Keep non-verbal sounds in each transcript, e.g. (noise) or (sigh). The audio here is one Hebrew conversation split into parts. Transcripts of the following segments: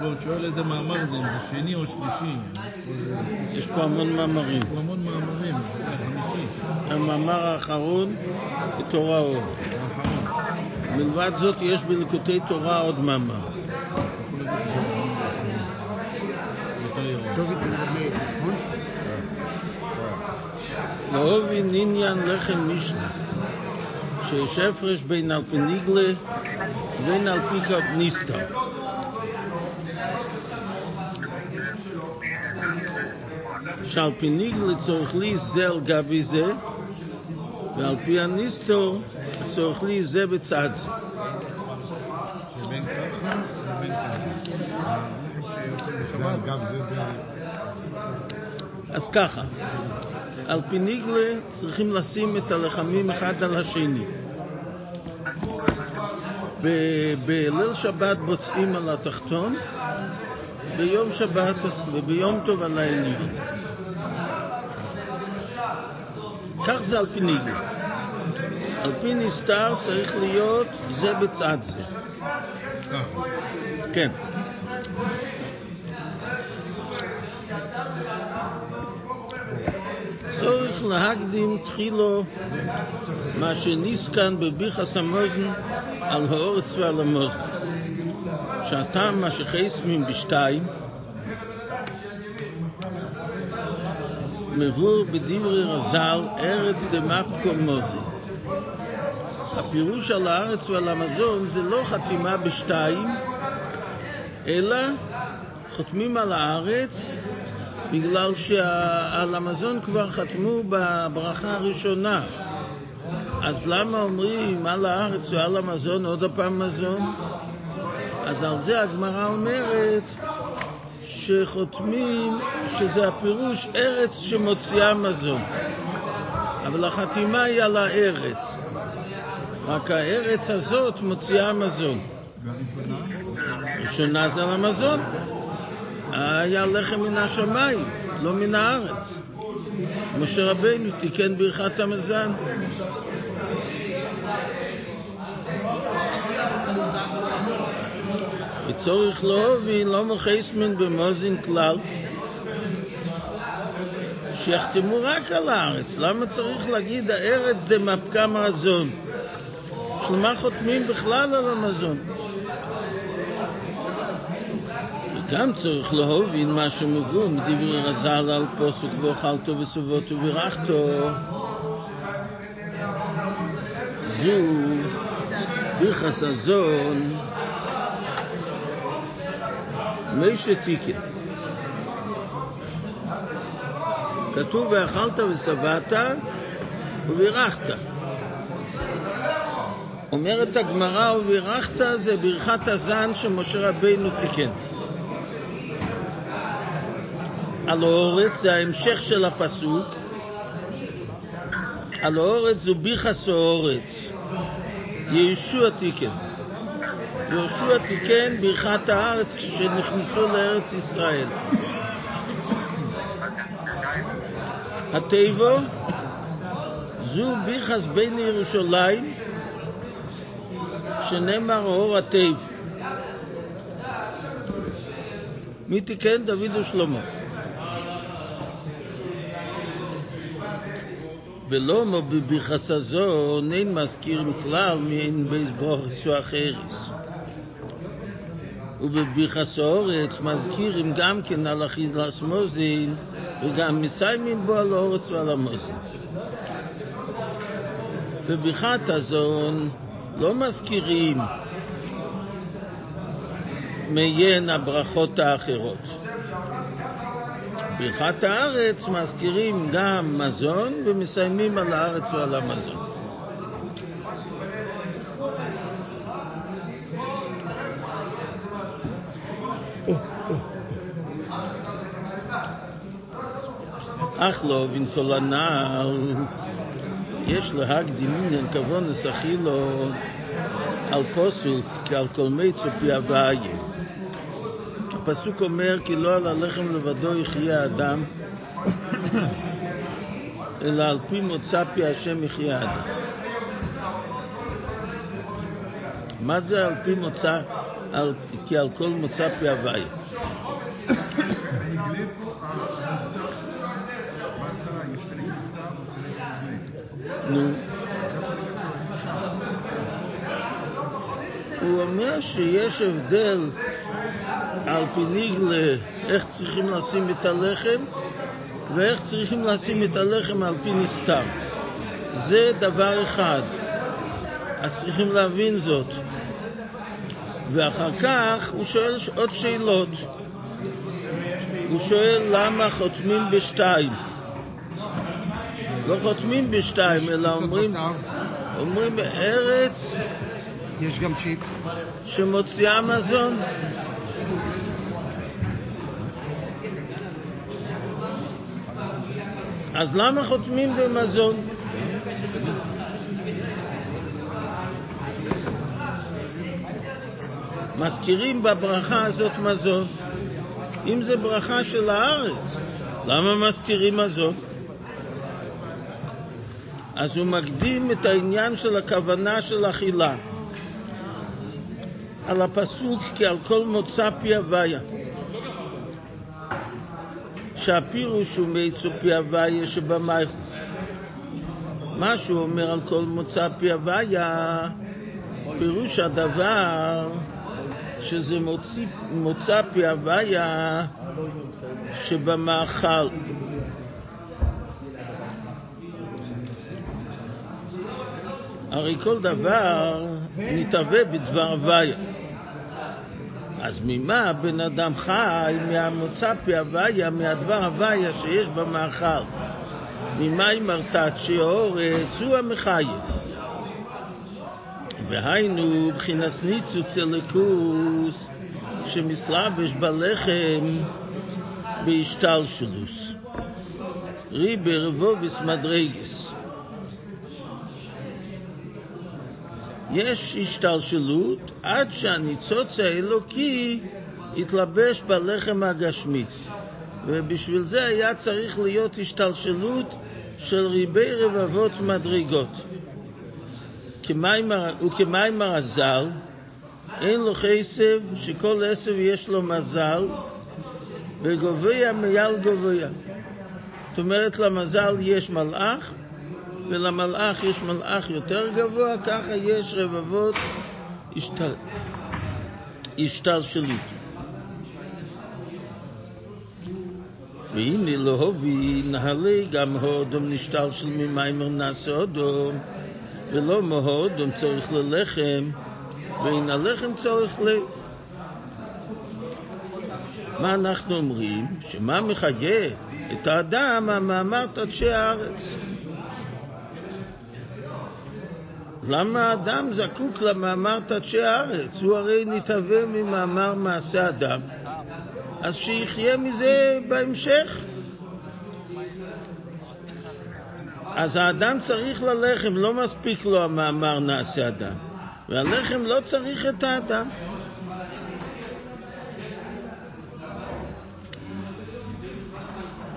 הוא שואל איזה מאמר זה, אם זה שני או שלישי. יש פה המון מאמרים. יש פה המון מאמרים, זה חמישי. המאמר האחרון אור. האחרון. מלבד זאת יש בליקוטי תורה עוד מאמר. נכון? להובין עניין לחם משנה, שיש הפרש בין אלפיניגלה ובין אלפיקה ניסתא. שעל פי ניגלה צורך לי זה על גבי זה, ועל פי הניסתו צורך לי זה בצד זה. אז ככה, על פי ניגלה צריכים לשים את הלחמים אחד על השני. בליל שבת בוצעים על התחתון, ביום שבת וביום טוב על העליון. כך זה על פי ניגלה. על פי נסתר צריך להיות זה בצד זה. כן. צורך להקדים תחילו מה שנסכן בביחס המוזן על האורץ ועל המוזן. שהטעם מה שחסמים בשתיים מבור בדברי רז"ל ארץ דמפקו מוזן. הפירוש על הארץ ועל המזון זה לא חתימה בשתיים, אלא חותמים על הארץ בגלל שעל המזון כבר חתמו בברכה הראשונה. אז למה אומרים על הארץ ועל המזון עוד הפעם מזון? אז על זה הגמרא אומרת שחותמים שזה הפירוש ארץ שמוציאה מזון. אבל החתימה היא על הארץ. רק הארץ הזאת מוציאה מזון. ראשונה זה על המזון. היה לחם מן השמיים, לא מן הארץ. משה רבינו תיקן ברכת המזון. וצורך להובין לא מחסמן במוזין כלל שיחתמו רק על הארץ. למה צריך להגיד הארץ דמפקה מזון? בשביל מה חותמים בכלל על המזון? וגם צריך להובין מה שמובא מדברי רז"ל על פוסק ואוכלתו וסובותו ובירכתו. זו ביחס הזון משה תיקן. כתוב ואכלת ושבעת ובירכת. אומרת הגמרא ובירכת זה ברכת הזן שמשה רבינו תיקן. על האורץ זה ההמשך של הפסוק. על האורץ זו ביחס האורץ. יהושע תיקן. יהושע תיקן ברכת הארץ כשנכנסו לארץ ישראל. התיבו זו ביחס בין ירושלים שנאמר אור התיב. מי תיקן? דוד ושלמה. ולא בביחס הזו אין מזכירים כלל מאין בייס ברוכס או אחריס. ובביחס האורץ מזכירים גם כן על אכילס מוזין וגם מסיימים בו על האורץ ועל המוזין. בברכת הזון לא מזכירים מעין הברכות האחרות. ברכת הארץ מזכירים גם מזון ומסיימים על הארץ ועל המזון. אך לא בין כל הנעל יש להקדים עניין כוונס אכילו על פוסוק כעל כל מיצו פי הוויה. הפסוק אומר כי לא על הלחם לבדו יחיה אדם אלא על פי מוצא פי השם יחיה אדם. מה זה על פי מוצא? כי על כל מוצא פי. נו. הוא אומר שיש הבדל על פי ניגלה איך צריכים לשים את הלחם ואיך צריכים לשים את הלחם על פי נסתר. זה דבר אחד, אז צריכים להבין זאת. ואחר כך הוא שואל עוד שאלות. הוא שואל למה חותמים בשתיים. לא חותמים בשתיים, אלא אומרים, אומרים ארץ יש גם צ'יפס. שמוציאה מזון. אז למה חותמים במזון? מזכירים בברכה הזאת מזון. אם זה ברכה של הארץ, למה מזכירים מזון? אז הוא מקדים את העניין של הכוונה של אכילה. על הפסוק כי על כל מוצא פי הוויה. שהפירוש הוא מעצו פי הוויה שבמייכו. מה שהוא אומר על כל מוצא פי הוויה, פירוש הדבר שזה מוציא, מוצא פי הוויה שבמאכל. הרי כל דבר נתהווה בדבר הוויה. אז ממה בן אדם חי? מהמוצא פי הוויה, מהדבר הוויה שיש במאכל. ממים מרתצ'י אורץ הוא המחיה. והיינו בחינס ניצוץ אליקוס שמסלבש בלחם בהשתלשלוס. ריבי רבוביס מדרגס. יש השתלשלות עד שהניצוץ האלוקי יתלבש בלחם הגשמי. ובשביל זה היה צריך להיות השתלשלות של ריבי רבבות מדרגות. וכמים הזל, אין לו חסב, שכל עשב יש לו מזל, וגובע מעל גובע. זאת אומרת, למזל יש מלאך, ולמלאך יש מלאך יותר גבוה, ככה יש רבבות השתל... השתלשלות. והנה להובי נהלי גם הודום נשתלשל ממיימר נעשה הודום ולא מהודום צורך ללחם ואין הלחם צורך ל... מה אנחנו אומרים? שמה מחיה את האדם המאמר תדשי הארץ? למה האדם זקוק למאמר תדשי הארץ? הוא הרי נתהווה ממאמר מעשה אדם. אז שיחיה מזה בהמשך. אז האדם צריך ללחם, לא מספיק לו המאמר נעשה אדם. והלחם לא צריך את האדם.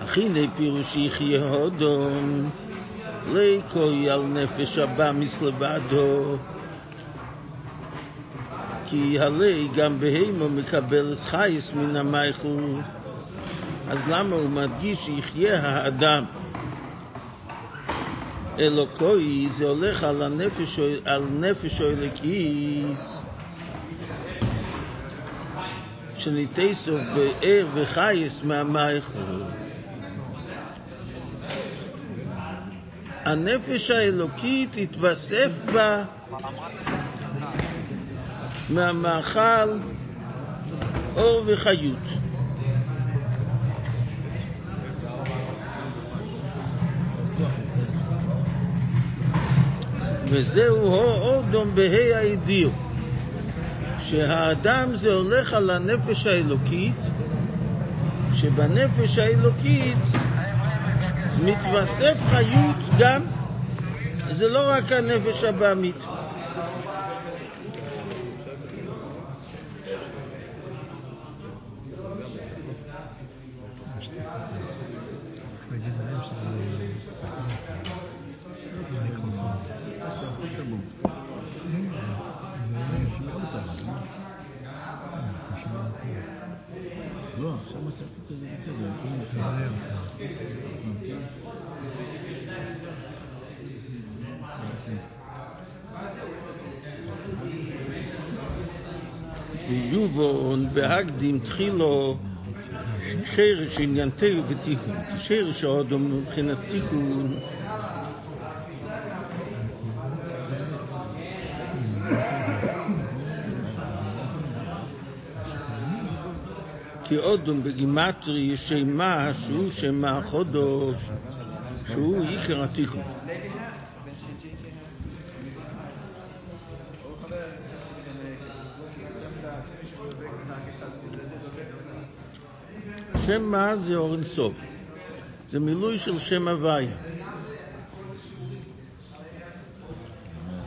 הכיני פירוש יחיה הודום, ליקוי על נפש הבא מסלבדו. כי הרי גם בהימו מקבל חייס מן המייכו. אז למה הוא מדגיש שיחיה האדם? אלוקוי זה הולך על הנפש, על נפש אלוקיס שניתסוף באר וחייס מהמייכו. הנפש האלוקית תתווסף בה מהמאכל אור וחיות. וזהו אודום בה"א הידיעו, שהאדם זה הולך על הנפש האלוקית, שבנפש האלוקית מתווסף חיות גם, זה לא רק הנפש הבעמית. בהקדים תחילו שרש עניין תיאו ותיקון. שרש האודום מבחינת תיקון כי אודום בגימטרי שמה שהוא שם החודש שהוא עיקר התיקון. שם מה זה אור אינסוף. זה מילוי של שם הוויה.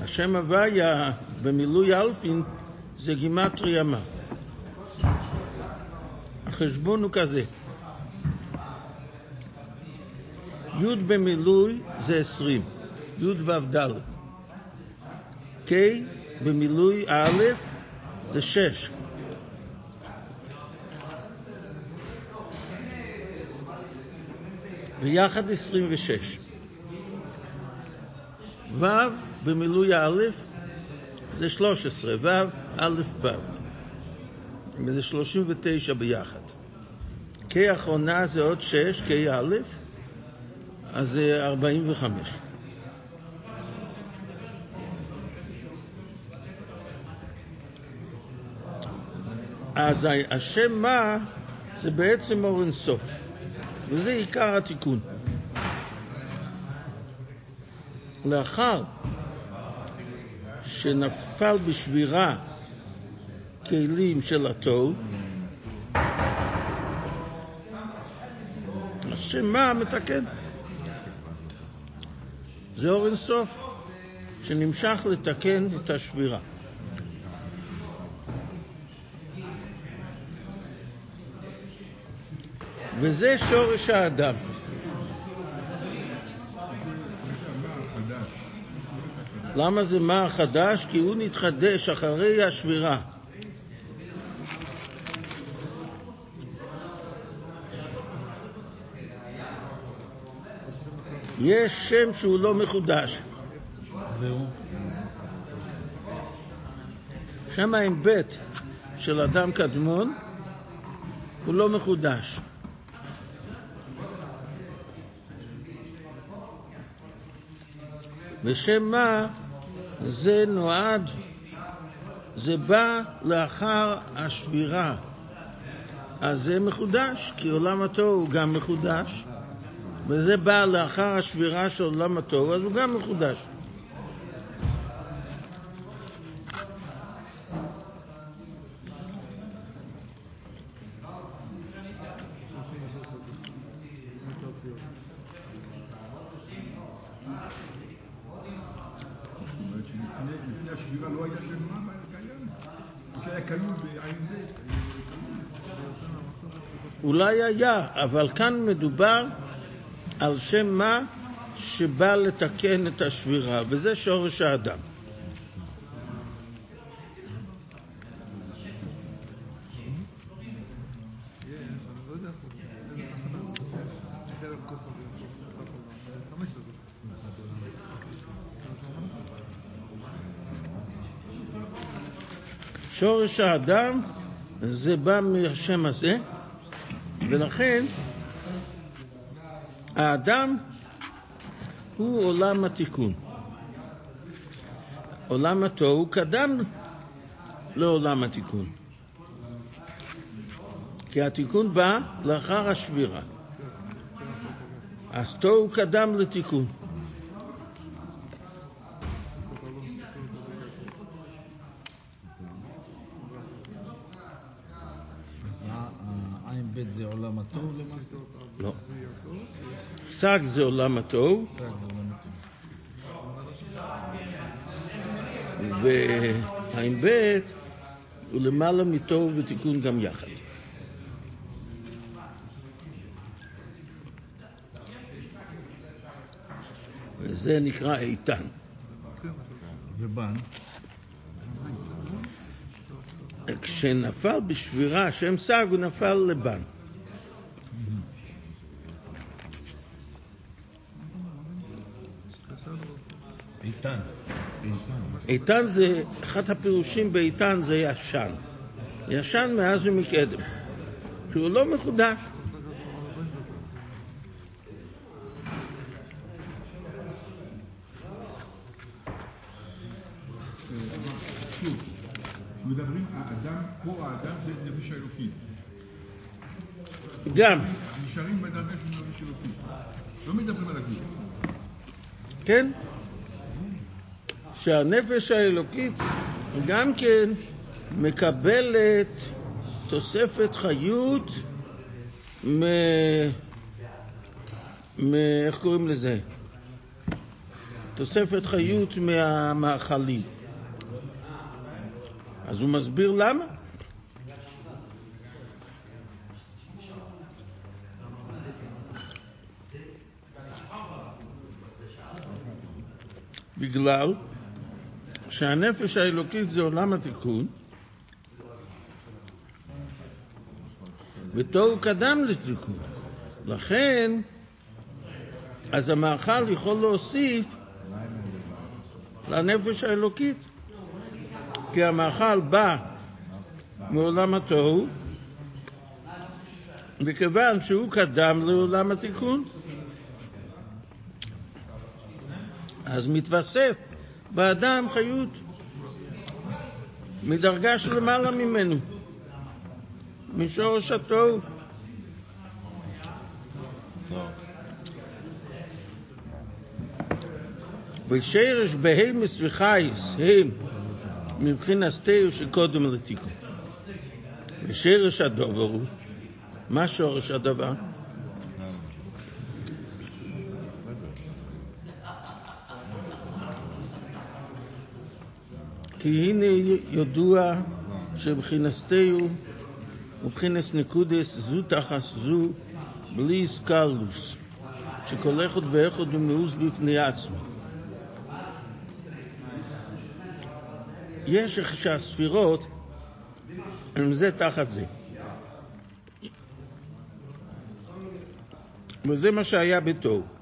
השם הוויה במילוי אלפין זה גימטריה מה. החשבון הוא כזה. י' במילוי זה עשרים, י' ו' ד'. K במילוי א' זה שש. ויחד 26. ו' במילוי א' זה 13, ו' א' ו'. וזה 39 ביחד. K האחרונה זה עוד 6, K א', אז זה 45. אז השם מה זה בעצם אור אינסוף, וזה עיקר התיקון. לאחר שנפל בשבירה כלים של התוהו, השם מה מתקן. זה אור אינסוף שנמשך לתקן את השבירה. וזה שורש האדם. למה זה מה חדש? כי הוא נתחדש אחרי השבירה. יש שם שהוא לא מחודש. שם עם ב' של אדם קדמון הוא לא מחודש. ושם מה זה נועד, זה בא לאחר השבירה. אז זה מחודש, כי עולם התוהו הוא גם מחודש, וזה בא לאחר השבירה של עולם התוהו, אז הוא גם מחודש. אומרת שלפני לפני השבירה לא היה שם מה קיים. או שהיה כלול בעין ב', אולי היה, אבל כאן מדובר על שם מה שבא לתקן את השבירה, וזה שורש האדם. שורש האדם זה בא מהשם הזה, ולכן האדם הוא עולם התיקון. עולם התוהו קדם לעולם התיקון. כי התיקון בא לאחר השבירה. אז תוהו קדם לתיקון. שק זה עולם התוהו, שק זה עולם התוהו. ועין ב' הוא למעלה מתוהו ותיקון גם יחד. וזה נקרא איתן. ובן? כשנפל בשבירה שם סג, הוא נפל לבן. איתן. איתן. זה, אחד הפירושים באיתן זה ישן. ישן מאז ומקדם. שהוא לא מחודש. מדברים, האדם, פה האדם זה נפש האלוקית. גם, נשארים בדרגה של נפש אלוקית. לא מדברים על הגוף. כן? שהנפש האלוקית גם כן מקבלת תוספת חיות מ... מ... איך קוראים לזה? תוספת חיות מהמאכלים. אז הוא מסביר למה. בגלל שהנפש האלוקית זה עולם התיקון, ותוהו קדם לתיקון. לכן, אז המאכל יכול להוסיף לנפש האלוקית, כי המאכל בא מעולם התוהו, וכיוון שהוא קדם לעולם התיקון, אז מתווסף באדם חיות מדרגה שלמעלה ממנו, משורש התוהו. ושרש בהמס וחייס הם מבחינת תיאו שקודם לתיקון. ושרש הדובר הוא, מה שורש הדבר? כי הנה ידוע שבחינתהו ובחינס נקודס זו תחס זו בלי סקלוס, שכל אחד ואחד הוא מאוס בפני עצמו. יש איך שהספירות הם זה תחת זה. וזה מה שהיה בתוהו.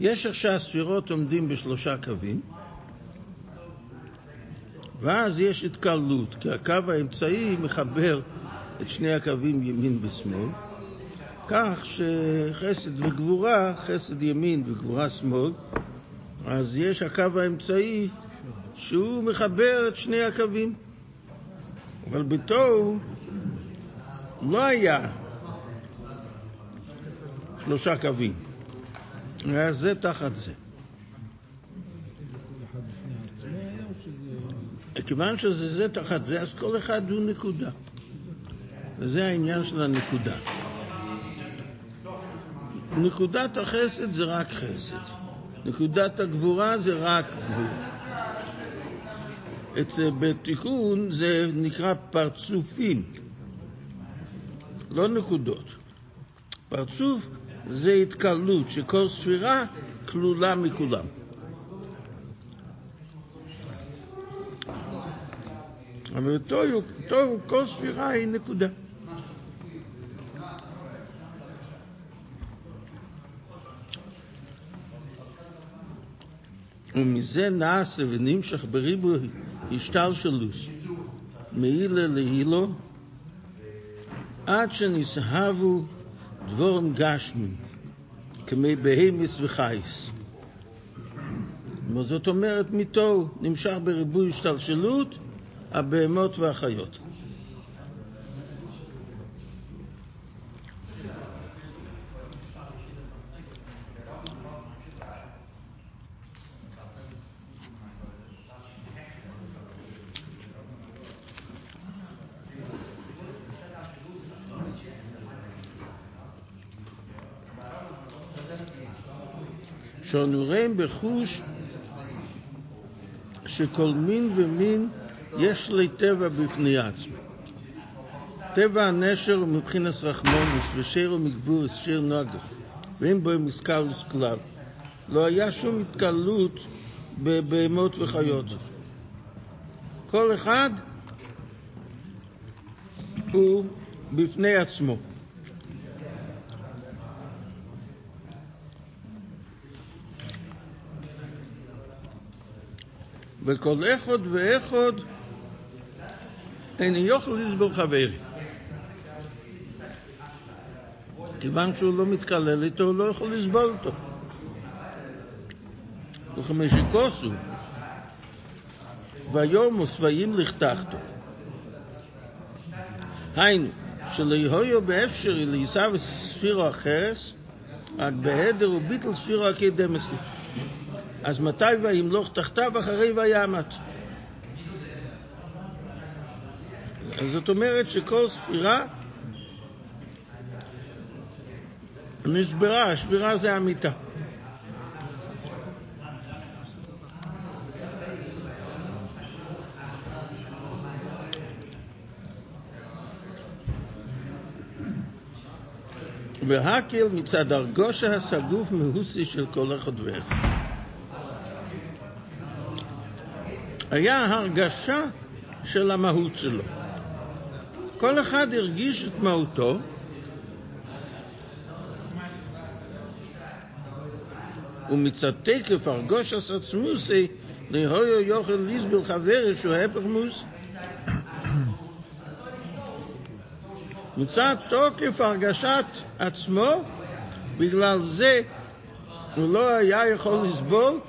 יש איך שהספירות עומדים בשלושה קווים, ואז יש התקלות, כי הקו האמצעי מחבר את שני הקווים ימין ושמאל, כך שחסד וגבורה, חסד ימין וגבורה שמאל, אז יש הקו האמצעי שהוא מחבר את שני הקווים. אבל בתוהו לא היה שלושה קווים. זה תחת זה. כיוון שזה זה תחת זה, אז כל אחד הוא נקודה. וזה העניין של הנקודה. נקודת החסד זה רק חסד. נקודת הגבורה זה רק גבורה. אצל בתיקון זה נקרא פרצופים, לא נקודות. פרצוף זה התקלות, שכל ספירה כלולה מכולם. אבל תוהו, כל ספירה היא נקודה. ומזה נעשה ונמשך בריבו השתלשלוס מעילה להילו עד שנסהבו דבורם גשמים כמי בהמס וחייס. זאת אומרת, מתוהו נמשך בריבוי השתלשלות הבהמות והחיות. שאנו רואים בחוש שכל מין ומין יש לי טבע בפני עצמו. טבע הנשר הוא מבחינת רחמונוס ושיר ומגבורס, שיר נוגף, ואין בו מסקלוס כלל. לא היה שום התקלות בבהמות וחיות. כל אחד הוא בפני עצמו. וכל אחד ואחד איני יכול לסבול חברי. כיוון שהוא לא מתקלל איתו, הוא לא יכול לסבול אותו. וכמשי כוסו, ויום ושבעים לכתחתו. היינו, שלא יהיו באפשרי לעיסה וספירו אחרס, רק בהדר וביטל ספירו הקדמס. אז מתי וימלוך תחתיו אחרי וימת? זאת אומרת שכל ספירה נשברה, השבירה זה המיטה. והקל מצד הרגושה הסגוף מהוסי של כל אחד היה הרגשה של המהות שלו. כל אחד הרגיש את מהותו, ומצד תקף הרגוש עצמוסי להויו יוכל ליסבל חברי שהוא הפך מוס. מצד תוקף הרגשת עצמו, בגלל זה הוא לא היה יכול לסבול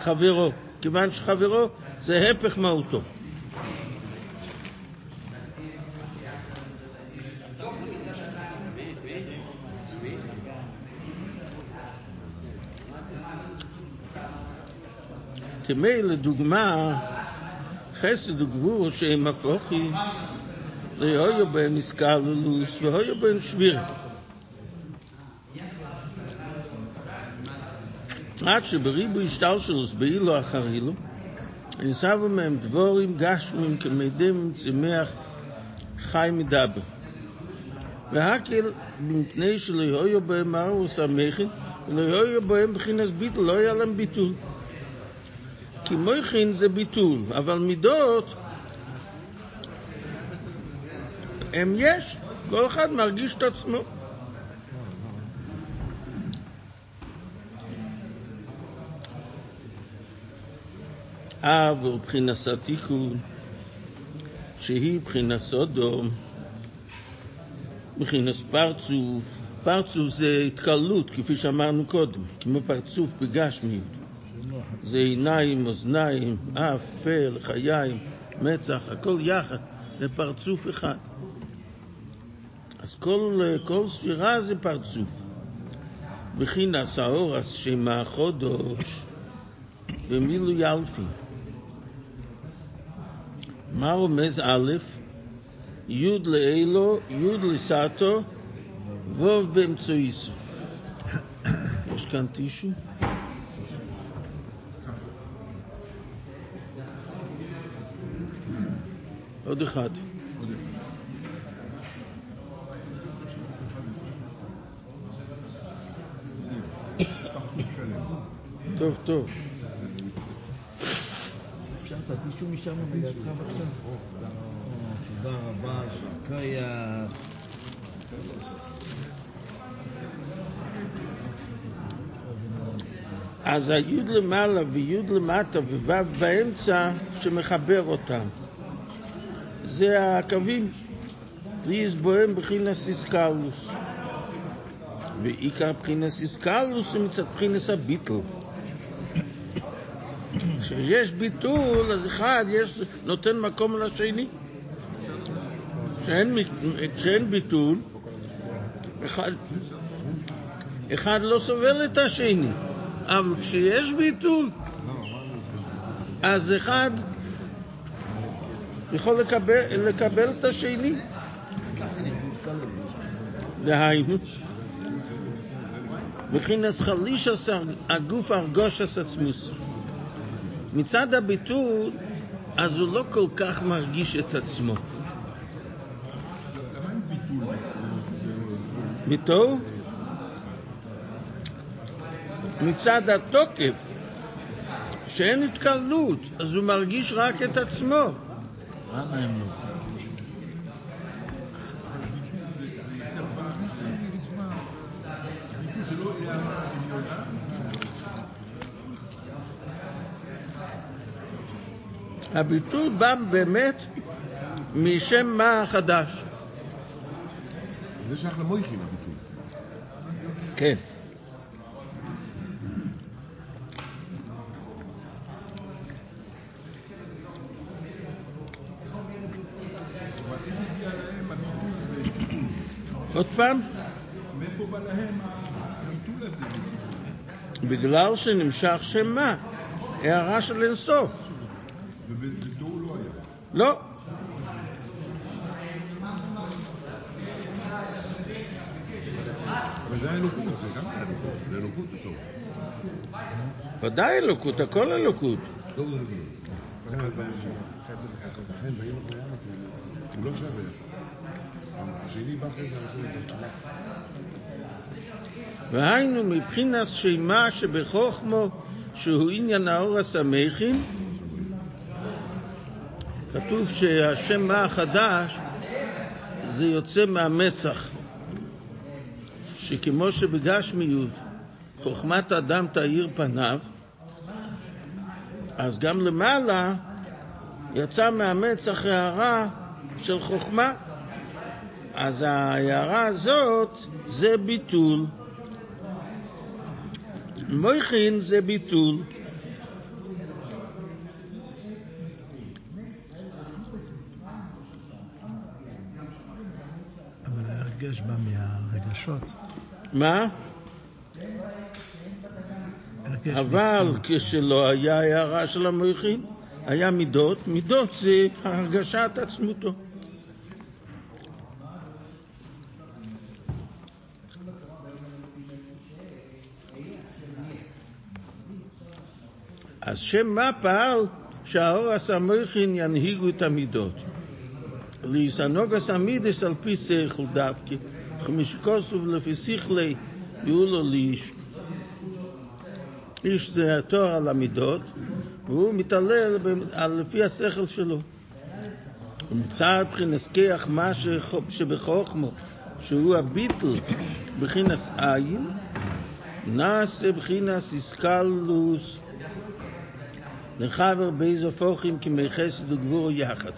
חברו, כיוון שחברו זה הפך מהותו. כמי לדוגמה חסד וגבור שהם הפוכים להיו בהם מסקללוס והיו בהם שביר עד שבריבו השתלשלוס באילו אחרילו נסבו מהם דבורים גשמים כמדים צמח חי מדבר והקל מפני שלא יהיו בהם מרוס המכין ולא יהיו בהם בחינס ביטול, לא היה להם ביטול כי מויכין זה ביטול, אבל מידות הם יש, כל אחד מרגיש את עצמו. אבל בחינס התיקון, שהיא בחינס אודום, בחינס פרצוף, פרצוף זה התקלות, כפי שאמרנו קודם, כמו פרצוף בגשמיות. זה עיניים, אוזניים, אף, פה, לחיים, מצח, הכל יחד, זה פרצוף אחד. אז כל, כל ספירה זה פרצוף. בחינס האורס שמה חודש ומילו ילפי. מה רומז א', י' לאלו, י' לסאטו, ו' באמצעיסו. יש כאן טישו? עוד אחד. טוב, טוב. הטישו משם בידך בבקשה? תודה רבה, שקייח. אז היוד למעלה ויוד למטה ווו באמצע שמחבר אותם. זה הקווים. ליס בוהם בחינס איסקלוס. ועיקר בחינס איסקלוס הוא מצד בחינס הביטל. כשיש ביטול, אז אחד יש, נותן מקום לשני. כשאין, כשאין ביטול, אחד, אחד לא סובל את השני. אבל כשיש ביטול, אז אחד יכול לקבל, לקבל את השני. דהיינו, וכינס חלישס הגוף הרגושס עצמוס. מצד הביטול, אז הוא לא כל כך מרגיש את עצמו. ביטול? מצד התוקף כשאין התקלות, אז הוא מרגיש רק את עצמו. לא. זה לא הערה עליונה, הביטול בא באמת משם מה החדש. זה שייך למויכין הביטוי. כן. עוד פעם, מאיפה בא להם הביטול הזה? בגלל שנמשך שם מה, הערה של אינסוף. לא היה. לא, אבל זה האלוקות, זה גם האלוקות, זה אלוקות בסוף. ודאי אלוקות, הכל אלוקות. לא השני והיינו מבחינת שמה שבחוכמו שהוא עניין האור הסמכין כתוב שהשם מה החדש זה יוצא מהמצח. שכמו שבגשמיות חוכמת האדם תאיר פניו אז גם למעלה יצא מהמצח הערה של חוכמה. אז ההערה הזאת זה ביטול. מויכין זה ביטול. אבל ההרגש בא מהרגשות. מה? אבל. כשלא היה הערה של המויכין, היה מידות, מידות זה הרגשת עצמותו. אז שם מה פעל שהאור הסמויכין ינהיגו את המידות. ליסנוגס המידס על פי שכל דווקא, חמישקוסוב לפי שכלי יהולו לאיש. איש זה התואר על המידות, והוא מתעלל לפי השכל שלו. ומצד בחינס כיח מה שבחוכמו, שהוא הביטל בחינס עין, נעשה בחינס איסקלוס לחבר באיזו פוחים כמי חסד וגבורו יחד.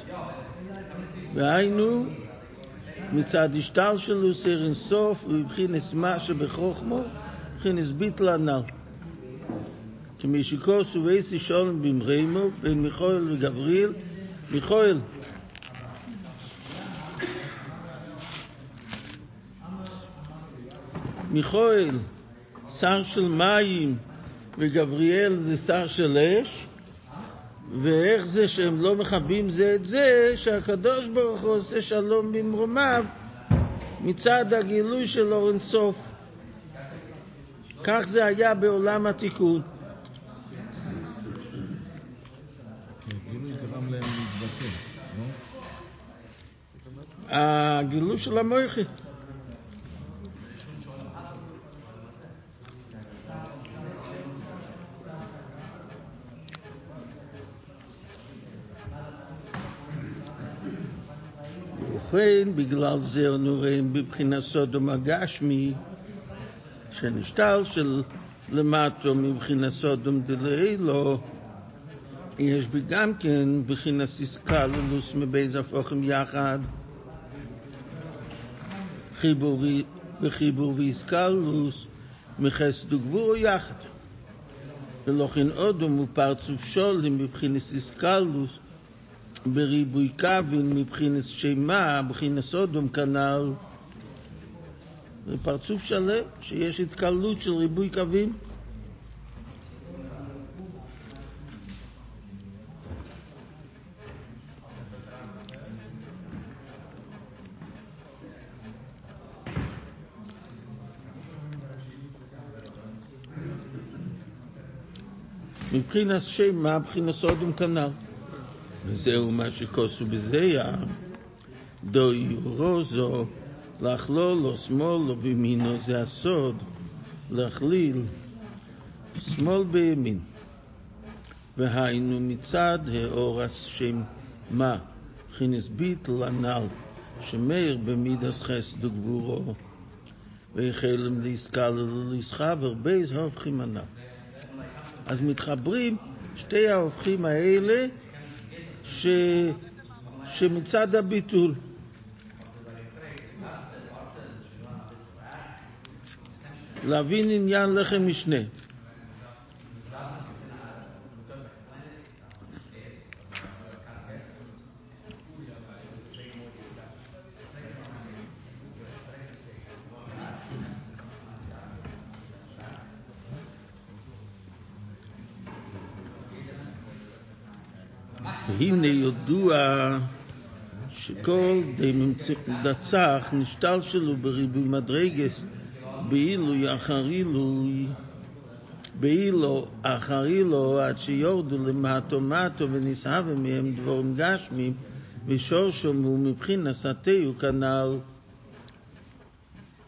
והיינו מצד השטר שלו סר אינסוף ובבחינס מה שבחוכמו, בחינס ביטל הנ"ל. כמי שכוס ובייסי שולם במרימו בין מיכואל וגבריאל, מיכואל מיכואל, שר של מים, וגבריאל זה שר של אש, ואיך זה שהם לא מכבים זה את זה, שהקדוש ברוך הוא עושה שלום במרומיו מצד הגילוי של אור אינסוף. כך זה היה בעולם התיקון. כן, לא? הגילוי של המויכי. ובכן, בגלל זה אנו רואים בבחינת סודום הגשמי, שנשתל של למטו מבחינת סודום דלאילו, יש בי גם כן בחינת איסקלולוס מבייז הפוכים יחד, חיבור ו- וחיבור ואיסקלולוס מחסד וגבורו יחד. ולכן אודום הוא פרצוף שולים מבחינת איסקלולוס בריבוי קווין מבחינת שמה, מבחינת אודום כנ"ל. זה פרצוף שלם שיש התקלות של ריבוי קווים. מבחינת שמה, מבחינת סודום כנ"ל. וזהו מה שכוסו בזיה, דוי רוזו, לכלולו, שמאלו בימינו, זה הסוד, להכליל שמאל בימין. והיינו מצד האור השם מה, חינס ביטל הנ"ל, שמאיר במידס חסד וגבורו, והחלם להסקל ולהסחבר בייז ההופכים הנ"ל. אז מתחברים שתי ההופכים האלה ש... שמצד הביטול. להבין עניין לחם משנה. והנה ידוע שכל דצח נשתל שלו בריבוי מדרגס באילו אחר עילוי באילו אחר אילו עד שיורדו למטו מטו ונסהבו מהם דבורים גשמים ושורשו הוא מבחינת סטהו כנ"ל.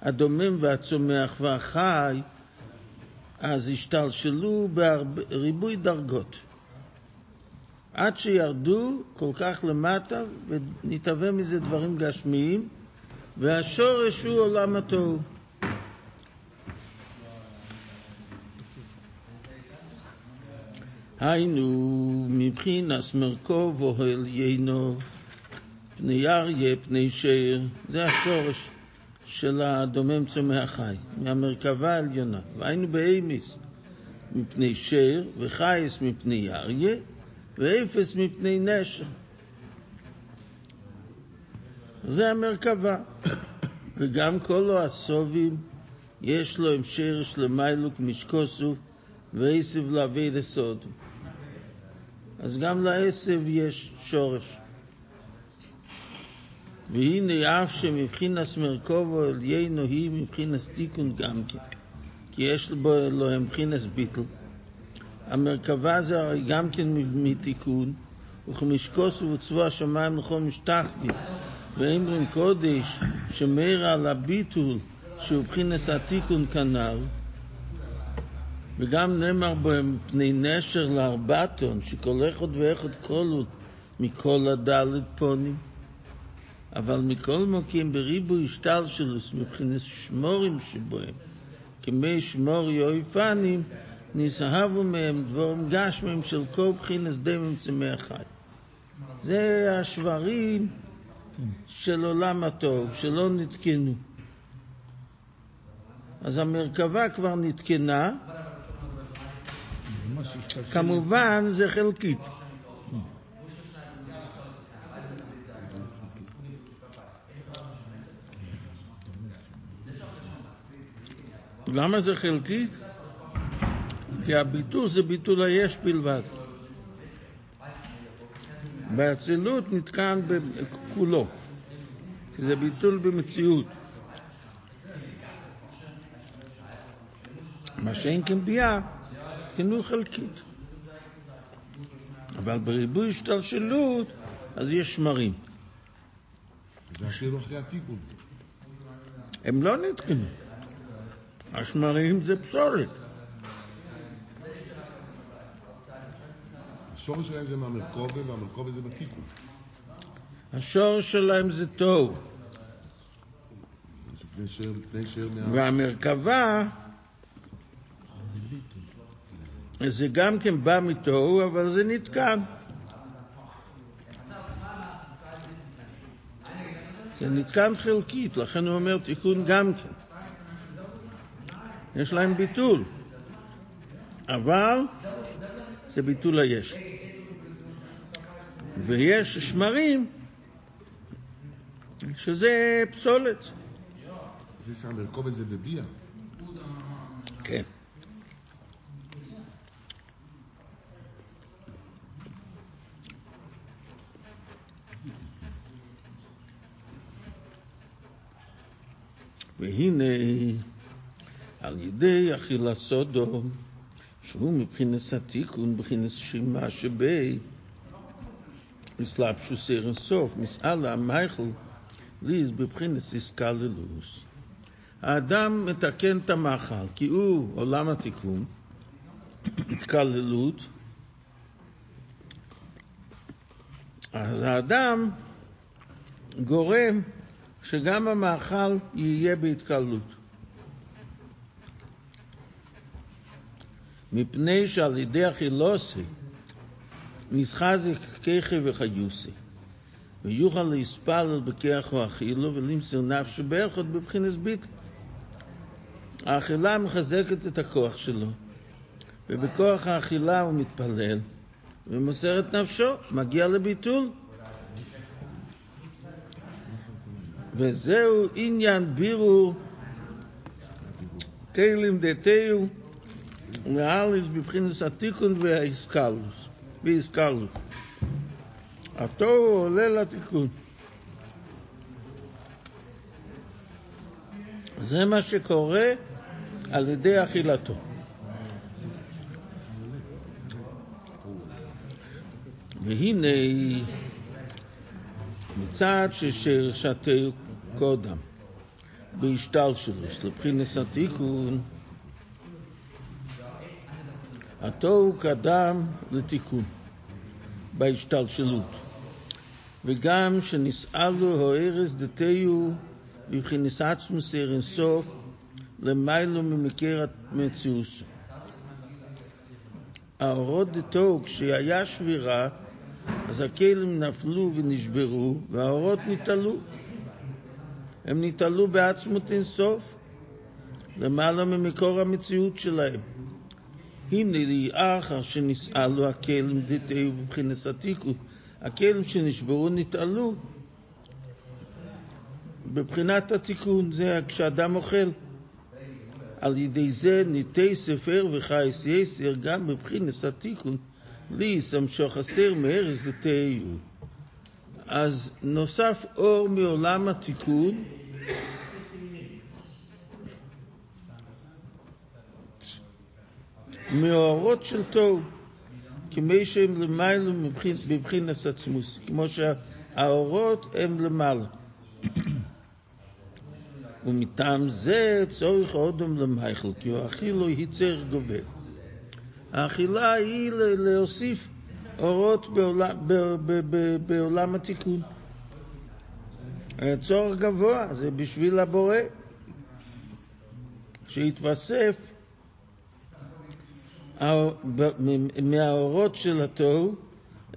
הדומם והצומח והחי אז השתלשלו בריבוי דרגות עד שירדו כל כך למטה ונתהווה מזה דברים גשמיים והשורש הוא עולם התוהו. היינו מבחינס מרכוב אוהל יינו פני אריה פני שיר זה השורש של הדומם צומח חי מהמרכבה העליונה והיינו באמיס מפני שיר וחייס מפני אריה ואפס מפני נשר. זה המרכבה. (coughs) וגם כל הסובים יש לו עם שרש למיילוק משקוסו ועשב להביא לסוד. אז גם לעשב יש שורש. והנה אף שמבחינס מרכובו עליינו היא מבחינס תיקון גם כן, כי יש בו אלוהים מבחינס ביטל. המרכבה זה גם כן מתיקון, וכמשקוס וצבוע השמיים לכל משתחווים, ואמרים קודש שמאיר על הביטול שהוא בחינס התיקון כנ"ל, וגם נאמר בהם פני נשר לארבעתון, שכל אחד ואחד כלול מכל הדלת פונים. אבל מכל מוקים בריבוי השתלשלוס מבחינת שמורים שבוהם, כמי שמורי אויפנים, נזהבו מהם דבורים גשמים של כל בחינס דמם צמח חי. זה השברים של עולם הטוב, שלא נתקנו. אז המרכבה כבר נתקנה, כמובן זה חלקית. למה זה חלקית? כי הביטול זה ביטול היש בלבד. באצילות נתקן כולו, כי זה ביטול במציאות. מה שאין כן ביאה, חינוך חלקית. אבל בריבוי השתלשלות, אז יש שמרים. זה אפילו אחרי התיקון. הם לא נתקנו. השמרים זה פסולת. השורש שלהם זה מהמרכובה, והמרכובה זה בתיקון. השורש שלהם זה מה... והמרכבה זה גם כן בא מתוהו, אבל זה נתקן. זה נתקן חלקית, לכן הוא אומר תיקון גם כן. יש להם ביטול, אבל זה ביטול היש. ויש שמרים שזה פסולת. זה שהמרכובה זה בביאה. כן. והנה, על ידי אכילת סודום, שהוא מבחינת התיקון, מבחינת שמה שבי, מסלבשו סר סוף, מסעלה המייכל, ליז בבחינת איסקללוס. האדם מתקן את המאכל, כי הוא עולם התיקון, התקללות, אז האדם גורם שגם המאכל יהיה בהתקלות. מפני שעל ידי אכילוסי נסחזק כיכי וחיוסי ויוכל להספלל בכיח או אכילו ולמסר נפשו באחד בבחינס ביטל. האכילה מחזקת את הכוח שלו, ובכוח האכילה הוא מתפלל ומוסר את נפשו, מגיע לביטול. וזהו עניין בירור כלים דתיהו לאליס בבחינס התיקון והאיסקלוס. התוהו עולה לתיקון. זה מה שקורה על ידי אכילתו. והנה מצד ששרשתהו קודם בהשתלשלוס לבחינס התיקון התוהו קדם לתיקון בהשתלשלות וגם שנסעלו הארז דתיהו בבחינס עצמוס אינסוף למיילו ממכר המציאוס. האורות דתו, כשהיה שבירה, אז הכלים נפלו ונשברו, והאורות נתעלו. הם נתעלו בעצמות אינסוף, למעלה ממקור המציאות שלהם. הנה לי אחר שנסעלו הכלים דתיהו בבחינס התיקו, הכלים שנשברו נתעלו בבחינת התיקון, זה כשאדם אוכל. על ידי זה ניתי ספר וחייס יסר גם בבחינס התיקון, לי סמשוך חסר מארז לתיהו. אז נוסף אור מעולם התיקון, מאורות של תוהו, כמי שהם למיילו בבחינס עצמוס, כמו שהאורות הם למעלה. ומטעם זה צורך אודם למייכל, כי האכילו היא צריך גובר. האכילה היא להוסיף אורות בעולם, בעולם התיקון. צורך גבוה, זה בשביל הבורא, שיתווסף מהאורות של התוהו,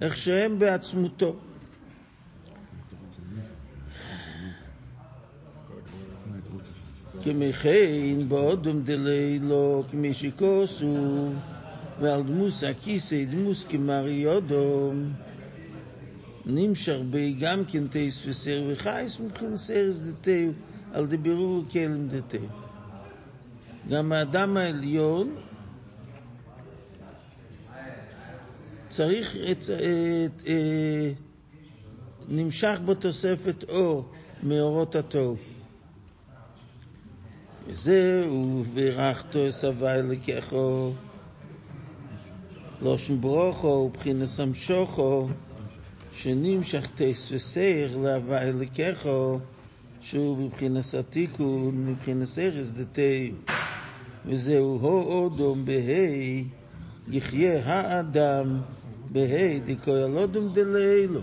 איך שהם בעצמותו. כמכן באודם דלילו כמשיקוסו ועל דמוס הכיסא דמוס כמריודום נמשך בי גם כן תייס וסר וחייס מבחין סרס דתיו על דבירור כלם דתיו גם האדם העליון צריך את, את, את, נמשך בו תוספת אור מאורות התוהו. וזהו, בירכתו סבי לקחו, לושן ברוכו ובחינס המשוכו, שנמשך וסייר להווי לקחו, שהוא בבחינס התיקון, מבחינס ארז דתי. וזהו הו אודום בהי, יחיה האדם בהי דקוי אודום דלילו.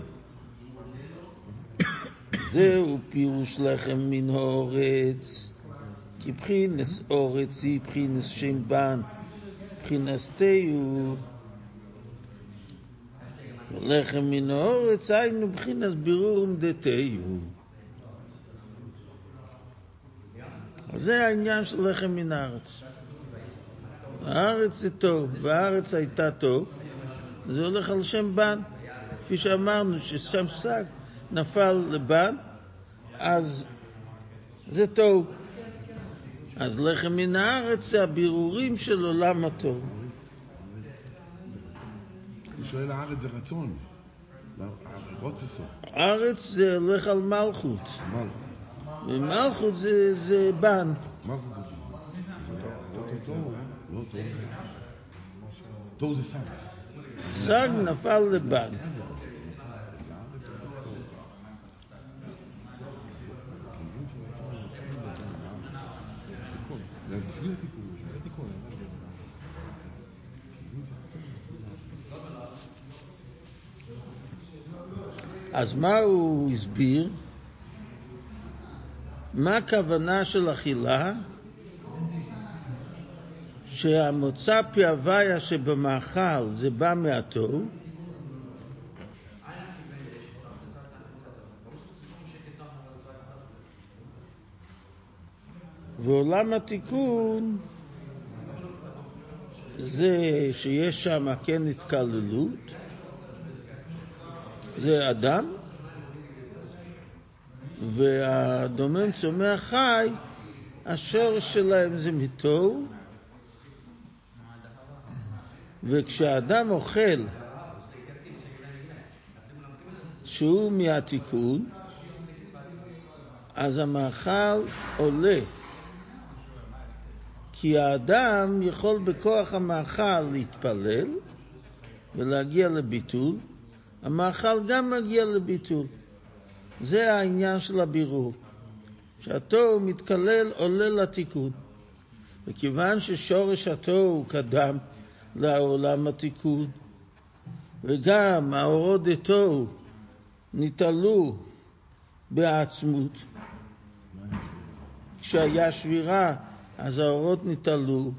זהו פירוש לחם מן האורץ. כי בחינס אורץ היא בחינס שם בן, בחינס תיהו. לחם מן האורץ היינו בחינס בירור דתיהו. אז זה העניין של לחם מן הארץ. הארץ זה טוב, והארץ הייתה טוב, זה הולך על שם בן. כפי שאמרנו, ששם שק נפל לבן, אז זה טוב. אז לחם מן הארץ זה הבירורים של עולם הטוב. אני שואל, הארץ זה רצון. רוצסו. ארץ זה הולך על מלכות, מלכות. ומלכות זה, זה בן. מלכות זה טוב. לא טוב. טוב זה סג. סג נפל התיקון. אז מה הוא הסביר? מה הכוונה של אכילה? שהמוצא פי הוויה שבמאכל זה בא מהתוהו, ועולם התיקון זה שיש שם כן התקללות, זה אדם, והדומם צומח חי, השורש שלהם זה מתוהו, וכשאדם אוכל שהוא מהתיקון, אז המאכל עולה. כי האדם יכול בכוח המאכל להתפלל ולהגיע לביטול, המאכל גם מגיע לביטול. זה העניין של הבירור. שהתוהו מתקלל עולה לתיקון. וכיוון ששורש התוהו קדם לעולם התיקון, וגם האורות דתוהו נתעלו בעצמות, כשהיה שבירה אז האורות נתעלו,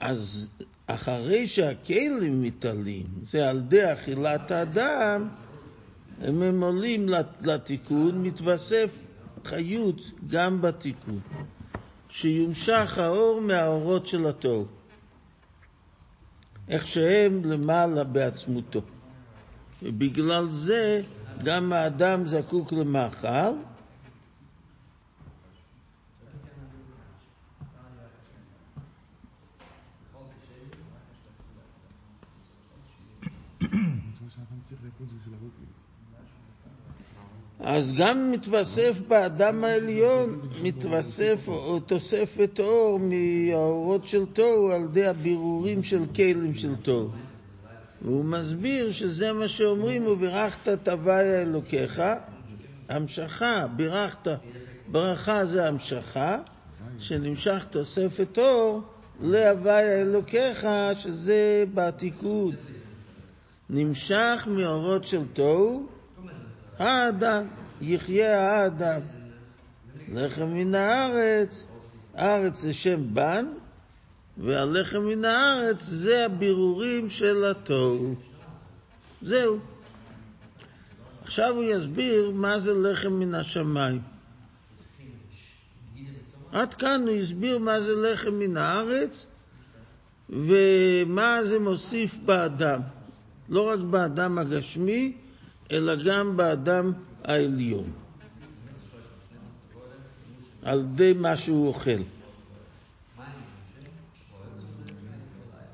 אז אחרי שהכלים מתעלים, זה על ידי אכילת האדם, הם עולים לתיקון, מתווסף חיות גם בתיקון, שיומשך האור מהאורות של התוהו, איך שהם למעלה בעצמותו. ובגלל זה גם האדם זקוק למאכל, אז גם מתווסף באדם העליון, מתווסף תוספת אור מהאורות של תוהו על ידי הבירורים של כלים של תוהו. והוא מסביר שזה מה שאומרים, ובירכת את הוויה אלוקיך, המשכה, בירכת, ברכה זה המשכה, שנמשך תוספת אור להוויה אלוקיך, שזה בתיקון. נמשך מאורות של תוהו, האדם, יחיה האדם. לחם מן הארץ, ארץ זה שם בן, והלחם מן הארץ זה הבירורים של התוהו. זהו. עכשיו הוא יסביר מה זה לחם מן השמיים. עד כאן הוא הסביר מה זה לחם מן הארץ ומה זה מוסיף באדם. לא רק באדם הגשמי, אלא גם באדם העליון, על ידי מה שהוא אוכל.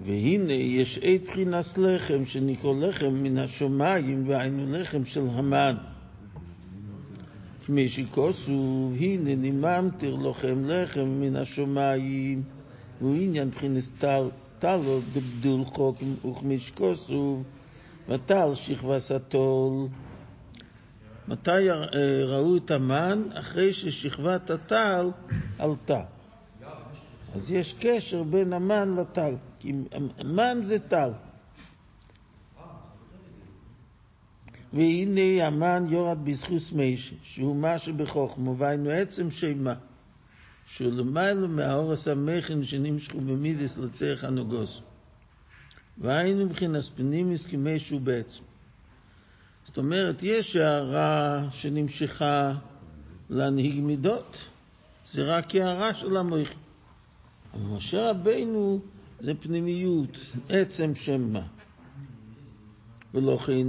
והנה יש עת בחינס לחם שנקרא לחם מן השמיים והיינו לחם של המן. כמי שכוסו, הנה ניממתר לכם לחם מן השמיים, והוא עניין בחינס טל, טלו דבדול חוק וכמי וטל שכבה סטול. מתי ראו את המן? אחרי ששכבת הטל עלתה. אז יש קשר בין המן לטל, כי המן זה טל. והנה המן יורד בזכוס מישה, שהוא מה שבחוכמו, והיינו עצם שמה, שהוא למעלה מהאורס המכן שנמשכו במידס לצריך הנוגוס. והיינו מבחינת פנימיס כמי שהוא בעצם. זאת אומרת, יש הערה שנמשכה להנהיג מידות, זה רק הערה של המויכי. אבל משה רבינו זה פנימיות, עצם שם מה. ולכן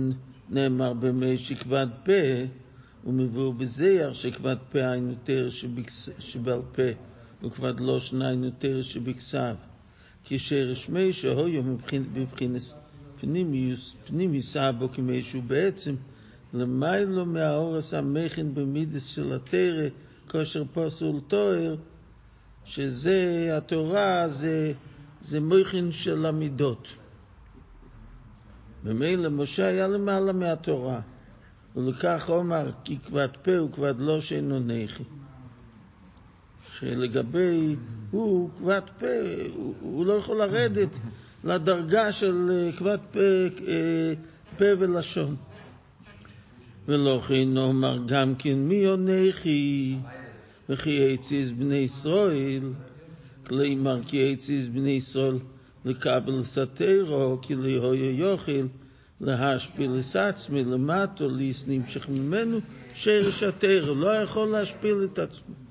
נאמר במי שכבד פה, ומבואו בזייר שכבד פה היינו תר שבעל פה, וכבד לא שניינו תר שבכסב. כשרש מי שהויו מבחינת פנימיוס, פנימיוס אבו כמי שהוא בעצם למיילו מהאורס המכין במידס של התרא, כושר פוסול תואר, שזה התורה, זה, זה מויכין של המידות. ממילא משה היה למעלה מהתורה, ולכך אומר כי כבד פה וכבד לא שאינו נכי. שלגבי הוא כבד פה, הוא, הוא לא יכול לרדת לדרגה של כבד פה פה ולשון. ולכן נאמר גם כן מי עונכי וכי הציז בני ישראל, כלומר כי הציז בני ישראל לקבל סתירו, כי ליהו יוכל להשפיל את עצמי למטו, ליס נמשך ממנו, שרש התירו, לא יכול להשפיל את עצמו.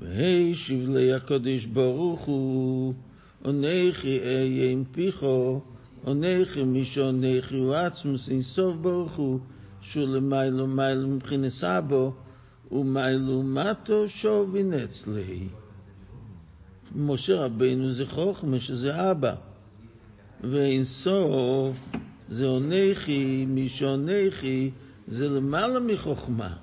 והשיב לי הקדוש ברוך הוא, עונכי אהיה עם פיכו, עונכי מי שעונכי הוא עצמוס אינסוף ברוך הוא, שהוא למיילו מיילו מבחינת אבו, ומיילו מטו שובין אצלי. משה רבינו זה חוכמה, שזה אבא. ואינסוף זה עונכי, מי שעונכי זה למעלה מחוכמה.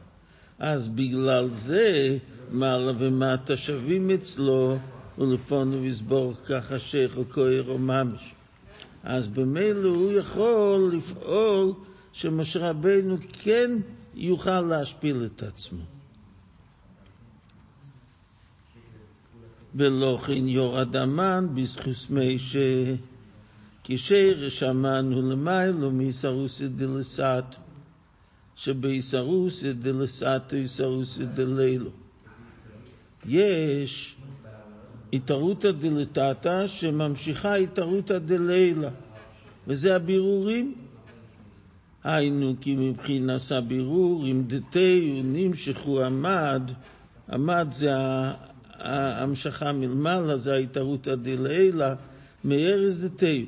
אז בגלל זה מעלה ומטה שווים אצלו, ולפונו יסבור ככה כהר או ממש. אז במילא הוא יכול לפעול שמשה רבינו כן יוכל להשפיל את עצמו. ולכן יורד המן בזכוס מישה, כשרש המן הוא למיילו מיסרוסי דלסתו, שביסרוסי דלסתו יסרוסי דלילו. יש התערותא דלתתא שממשיכה התערותא דלילה, וזה הבירורים. היינו כי מבחינת הבירור, אם דתיו נמשכו עמד, עמד זה ההמשכה מלמעלה, זה ההתערותא דלילה, מארז דתיו.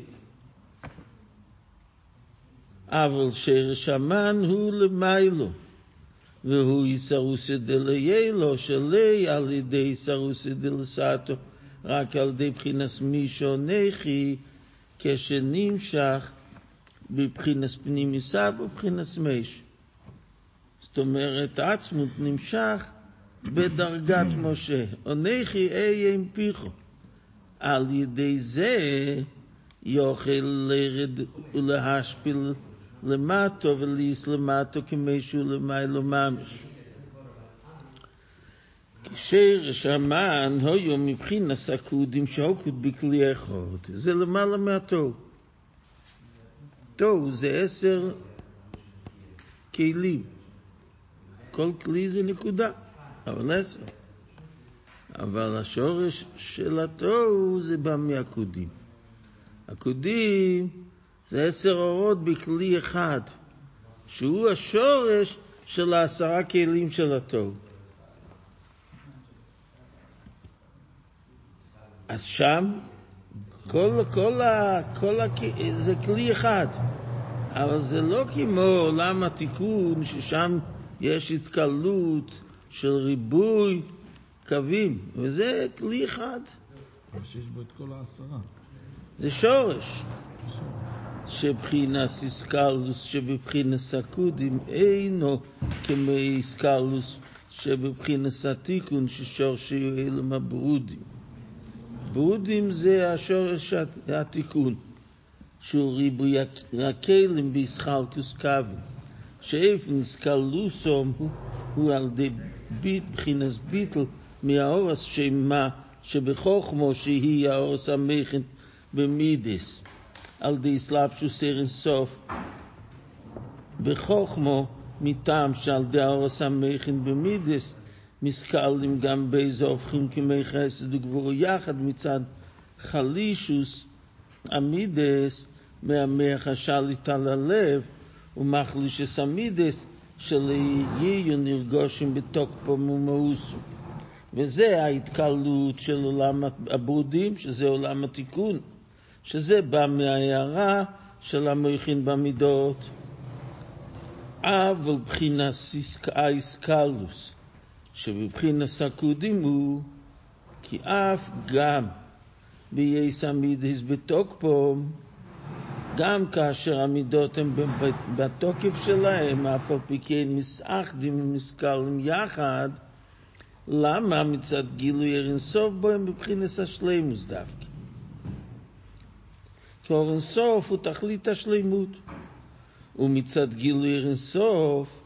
אבל שרש המן הוא למיילו. והוא איסרוסי דליילו, שלי על ידי איסרוסי דלסתו, רק על ידי בחינס מישו נכי, כשנמשך בבחינס פנימיסה ובבחינס מש. זאת אומרת, עצמות נמשך בדרגת משה. עונכי אהיה עם פיכו. על ידי זה יוכל לרד ולהשפיל למטו וליס למטו כמשהו למיילו ממש. כשרש המן היו מבחינת סקודים שהוקוד בכלי אחד, זה למעלה מהתוהו. תוהו זה עשר כלים. כל כלי זה נקודה, אבל עשר. אבל השורש של התוהו זה בא מהקודים. הקודים זה עשר אורות בכלי אחד, שהוא השורש של העשרה כלים של התוהו. אז שם כל, כל, ה, כל ה, זה כלי אחד, אבל זה לא כמו עולם התיקון, ששם יש התקלות של ריבוי קווים, וזה כלי אחד. שיש בו את כל העשרה. זה שורש. שבחינס איסקלוס שבבחינס הקודים אינו כמו איסקלוס שבבחינס התיקון ששורשי אלם הברודים. ברודים זה השורש התיקון, שהוא ריבוי הכלים בישחלקוס קווים, שאיפה נסקלוסום הוא, הוא על ידי בחינס ביטל מהאורס שמה שבחוכמו שהיא האורס המכן במידס. על די סלאפשוס אין סוף בחוכמו מטעם שעל די האורס המכן במידס מסקלים גם באיזה הופכים כמי חסד וגבורו יחד מצד חלישוס המידס מהמח השליט על הלב ומחלישס המידס שליהיו נרגושים בתוקפו ומאוסו. וזה ההתקלות של עולם הברודים, שזה עולם התיקון. שזה בא מההערה של המויכין במידות. אבל בחינת האיסקלוס, שבבחינת הקודים הוא כי אף גם בייס המידס בתוקפו, גם כאשר המידות הן בתוקף שלהם, אף על פי כן מסאחדים ומסקלים יחד, למה מצד גילוי אינסוף בו הם בבחינת השלימוס דווקא? כבר אינסוף הוא תכלית השלימות, ומצד גילוי אינסוף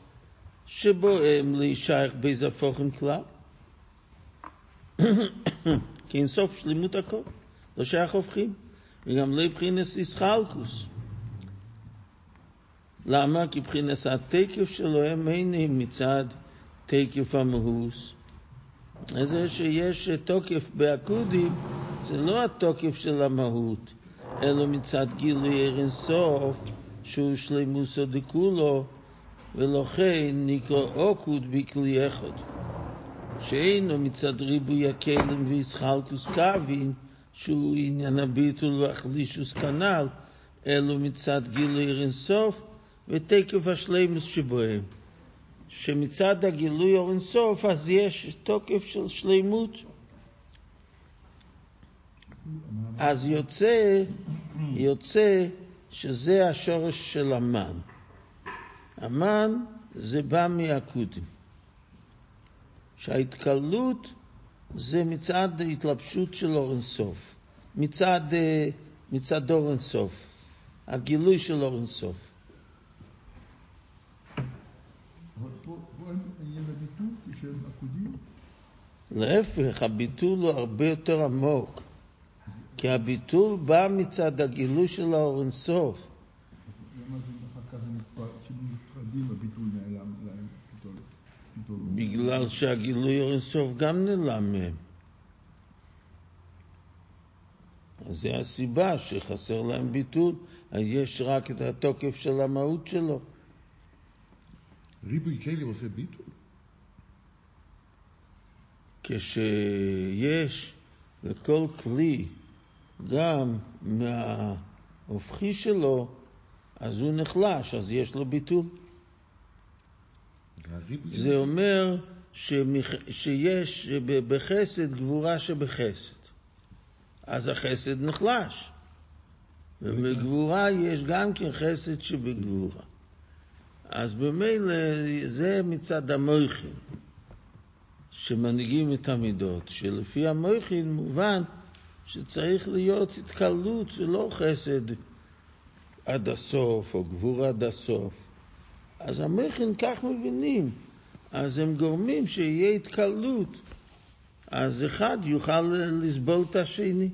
שבו הם להישייך באיזה הפוכם כלל. (coughs) כי אינסוף שלמות הכל, לא שייך הופכים. וגם לא מבחינס איסחלקוס. למה? כי מבחינס התקף שלהם אינם מצד תקף המהוס. זה שיש תוקף בעקודים, זה לא התוקף של המהות, אלא מצד גילוי ער אינסוף, שהוא שלימוסו דכולו, ולכן נקרא עוקוד בכלי אחד. שאינו מצד ריבוי הכלים וישחלקוס קווין, שהוא עניין הביטול והחלישוס כנ"ל, אלו מצד גילוי ער אינסוף ותקף השלימוס שבוהם. שמצד הגילוי אור אינסוף אז יש תוקף של שלימות. אז יוצא, יוצא שזה השורש של המן. המן זה בא מהקודים. שההתקלות זה מצד התלבשות של אור אינסוף, מצד, מצד אור אינסוף, הגילוי של אור אינסוף. פה אין עניין הביטול כשהם עקודים? להפך, הביטול הוא הרבה יותר עמוק. כי הביטול בא מצד הגילוי של האור אינסוף. פתאום. בגלל שהגילוי אור אינסוף גם נעלם מהם. אז זה הסיבה שחסר להם ביטול, אז יש רק את התוקף של המהות שלו. ריבוי כלים עושה ביטול? כשיש לכל כלי גם מההופכי שלו, אז הוא נחלש, אז יש לו ביטול. זה אומר שמח... שיש בחסד גבורה שבחסד. אז החסד נחלש. ובגבורה יש גם כן חסד שבגבורה. אז במילא זה מצד המויכין, שמנהיגים את המידות, שלפי המויכין מובן שצריך להיות התקלות, זה לא חסד עד הסוף או גבורה עד הסוף. אז המכין כך מבינים, אז הם גורמים שיהיה התקלות, אז אחד יוכל לסבול את השני.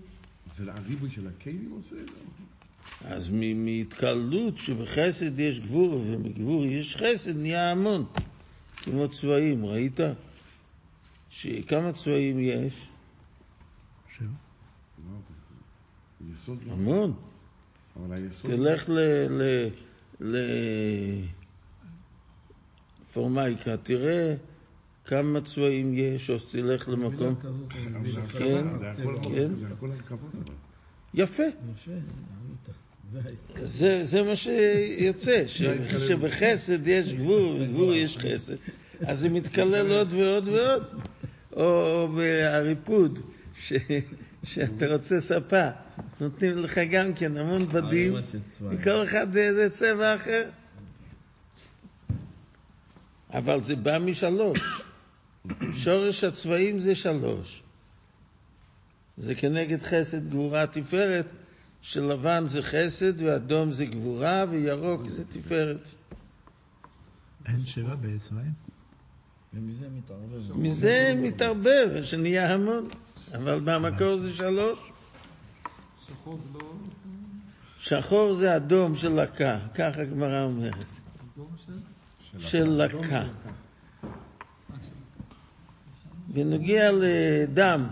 זה הריבוי של הכלים עושה? אז מ- מהתקלות שבחסד יש גבור ומגבור יש חסד נהיה המון, כמו צבעים, ראית? שכמה צבעים יש? יסוד לא. המון. אבל היסוד... תלך ל... ל... ל... פורמייקה, תראה כמה צבעים יש, או תלך למקום. כן, כן. יפה. זה. זה, זה מה שיוצא, ש, שבחסד יש גבור, בגבור יש חסד, אז זה מתקלל עוד ועוד ועוד. או, או בהריפוד, ש, שאתה רוצה ספה, נותנים לך גם כן המון בדים, צבעים. וכל אחד זה צבע אחר. אבל זה בא משלוש. שורש הצבעים זה שלוש. זה כנגד חסד, גבורה, תפארת, שלבן זה חסד, ואדום זה גבורה, וירוק זה תפארת. אין שבע ביצרים? ומזה מתערבב. מזה מתערבב, שנהיה המון. אבל במקור זה שלוש. שחור זה אדום של לקה, ככה הגמרא אומרת. של לקה. בנוגע לדם.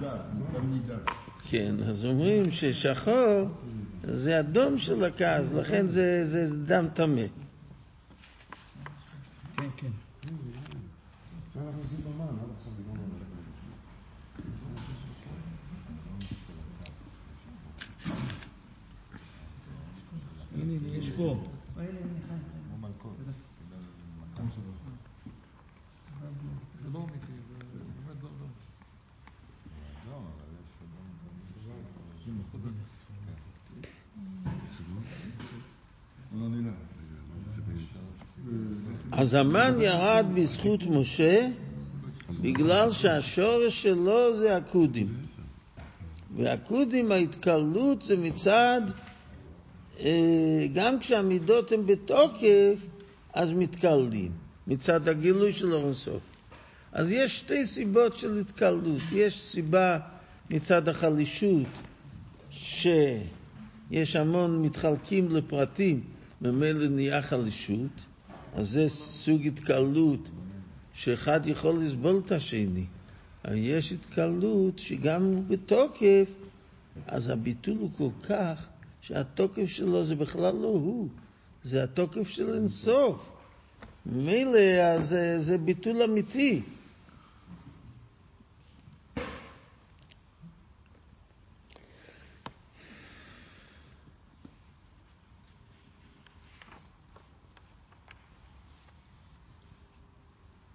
כן, אז אומרים ששחור זה אדום של לקה, אז לכן זה, זה דם טמא. כן, כן. עכשיו אנחנו עושים במן, עד עכשיו דיברנו על הלב. הנה, יש פה. לא נראה. אז המן ירד בזכות משה בגלל שהשורש שלו זה הקודים. והקודים, ההתקלות זה מצד, גם כשהמידות הן בתוקף, אז מתקללים, מצד הגילוי של אור אינסוף. אז יש שתי סיבות של התקלות. יש סיבה מצד החלישות, יש המון מתחלקים לפרטים, ממילא נהיה חלישות, אז זה סוג התקלות שאחד יכול לסבול את השני. יש התקלות שגם בתוקף, אז הביטול הוא כל כך שהתוקף שלו זה בכלל לא הוא, זה התוקף של אינסוף. ממילא זה, זה ביטול אמיתי.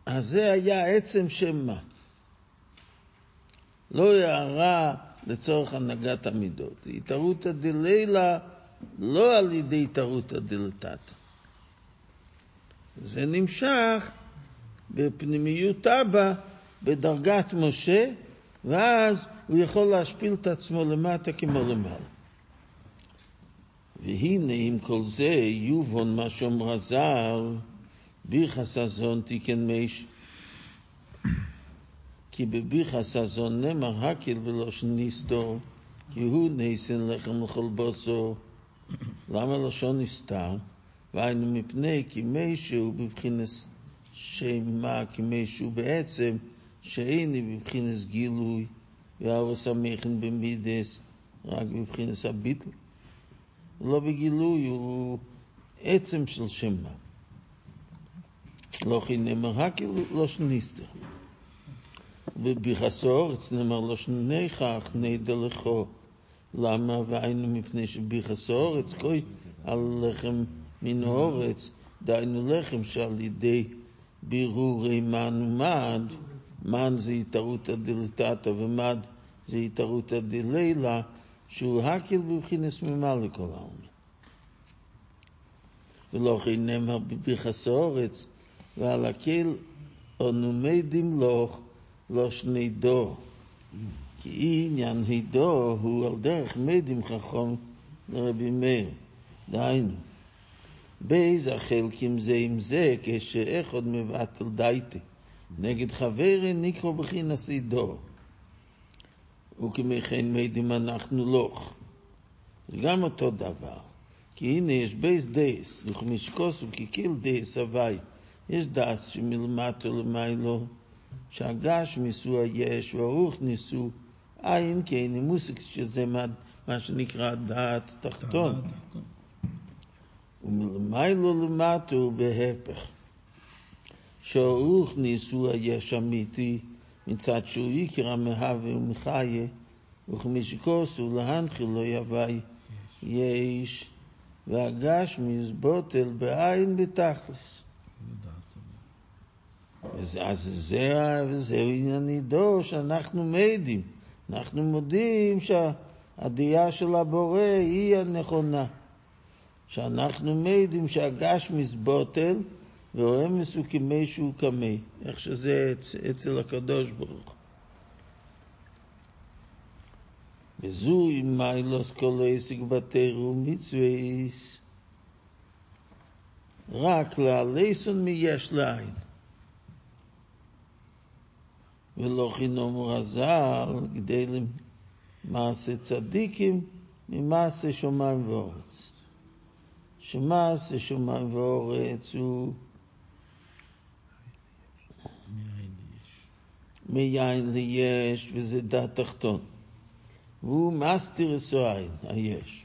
אז זה היה עצם שם מה. לא הערה לצורך הנהגת המידות. התערותא דלילה לא על ידי התערותא דלתתא. זה נמשך בפנימיות אבא, בדרגת משה, ואז הוא יכול להשפיל את עצמו למטה כמו למעלה. והנה עם כל זה יובון מה שאומר הזר, ביחס הזון תיקן מיש. כי בביחס הזון נאמר הקל ולושן נסתור, כי הוא נסן לחם לכל בוסו. למה לשון נסתר? והיינו מפני כי מישהו בבחינס שמה, כי מישהו בעצם שאיני בבחינס גילוי, והאורס המכן במידס, רק בבחינס הביטל. לא בגילוי, הוא עצם של שמה. לא נאמר הקל לא שניסתר. בביחס האורץ נאמר לא שניכך נדע לכו. למה? והיינו מפני שביחס האורץ כוי על לחם מן האורץ, דהיינו לחם שעל ידי בירורי מן ומד, מן זה התערותא דלתתא ומד זה התערותא דלילה, שהוא הקל בבחינס ממלא כל העולם. ולא כן נאמר בביחס האורץ, ועל הקל אנו מדים לך לא שני. כי עניין הידו הוא על דרך מדים חכם לרבי מאיר. דהיינו, באיזה חלקים זה עם זה, כשאחד מבטל דייטי. נגד חברי נקרא בחינס עידו. וכמכן מדים אנחנו לוך. זה גם אותו דבר. כי הנה יש בייס דייס, וכמשקוס וכקיל דייס הווי. יש דס שמלמטו למיילו, שהגש מיסו היש והרוח ניסו עין, כי אין מוסק שזה מה, מה שנקרא דעת תחתון. ומלמיילו למטו בהפך. שהרוח ניסו היש אמיתי, מצד שהוא עיקר המהווה ומחיה, וכמשקוסו להנחיל לא יווי יש, והגש מזבוטל בעין בתכלס. אז זה, זה עניין נידו שאנחנו מעידים. אנחנו מודים שהדעה של הבורא היא הנכונה. שאנחנו מעידים שהגש מזבוטל ורואה מסוכמי שהוא קמי, איך שזה אצל הקדוש ברוך הוא. וזוהי מיילוס כל עסק בתירו מצוויס, רק לעליסון מיש לעין. ולא חינום רז"ל, כדי למעשה צדיקים ממעשה שמיים ואורץ. שמעשה שמיים ואורץ הוא מיין ליש, וזה דת תחתון. והוא מסתיר אסוין, היש.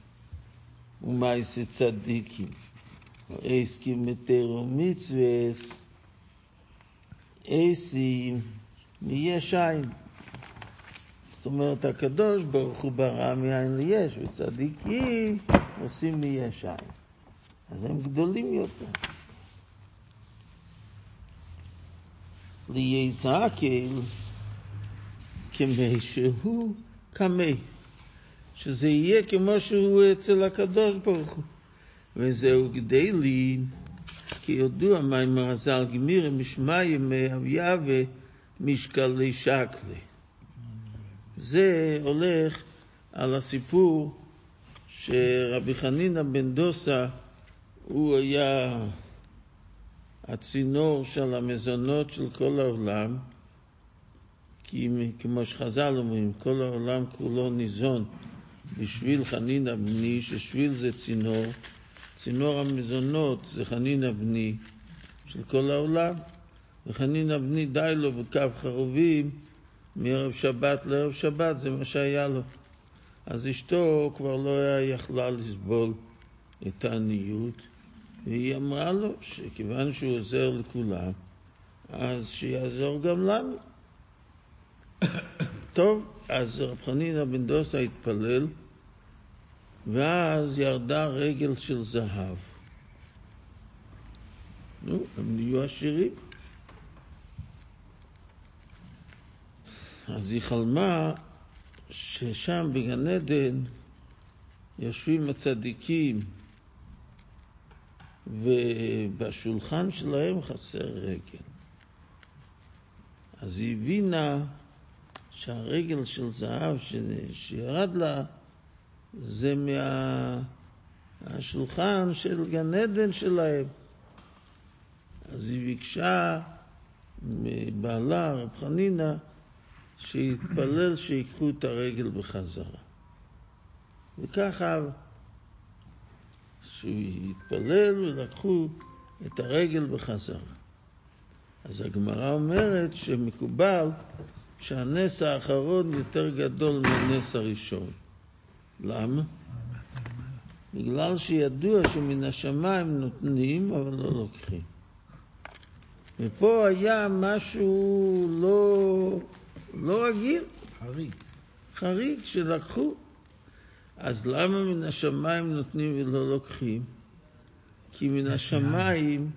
ומעשה צדיקים. עסקים מתרו מצווס, עשים מיש עין. זאת אומרת, הקדוש ברוך הוא ברא מעין ליש, וצדיקים עושים מיש עין. אז הם גדולים יותר. ליזקל כמי שהוא כמי, שזה יהיה כמו שהוא אצל הקדוש ברוך הוא. וזהו גדלים, כי ידוע מה עם הרז"ל גמירה משמע ימי אביה ומשקלי שקלי. זה הולך על הסיפור שרבי חנינא בן דוסה הוא היה הצינור של המזונות של כל העולם, כי כמו שחז"ל אומרים, כל העולם כולו ניזון בשביל חנינא בני, ששביל זה צינור, צינור המזונות זה חנינא בני של כל העולם, וחנינא בני די לו בקו חרובים מערב שבת לערב שבת, זה מה שהיה לו. אז אשתו כבר לא יכלה לסבול את העניות, והיא אמרה לו שכיוון שהוא עוזר לכולם, אז שיעזור גם לנו. (coughs) טוב, אז רב חנינא בן דוסה התפלל, ואז ירדה רגל של זהב. נו, הם נהיו עשירים. אז היא חלמה ששם בגן עדן יושבים הצדיקים ובשולחן שלהם חסר רגל. אז היא הבינה שהרגל של זהב שירד לה זה מהשולחן של גן עדן שלהם. אז היא ביקשה מבעלה, רב חנינא, שיתפלל שיקחו את הרגל בחזרה. וככה שהוא התפלל ולקחו את הרגל בחזרה. אז הגמרא אומרת שמקובל שהנס האחרון יותר גדול מהנס הראשון. למה? בגלל שידוע שמן השמיים נותנים, אבל לא לוקחים. ופה היה משהו לא, לא רגיל. חריג. חריג שלקחו. אז למה מן השמיים נותנים ולא לוקחים? כי מן השמיים,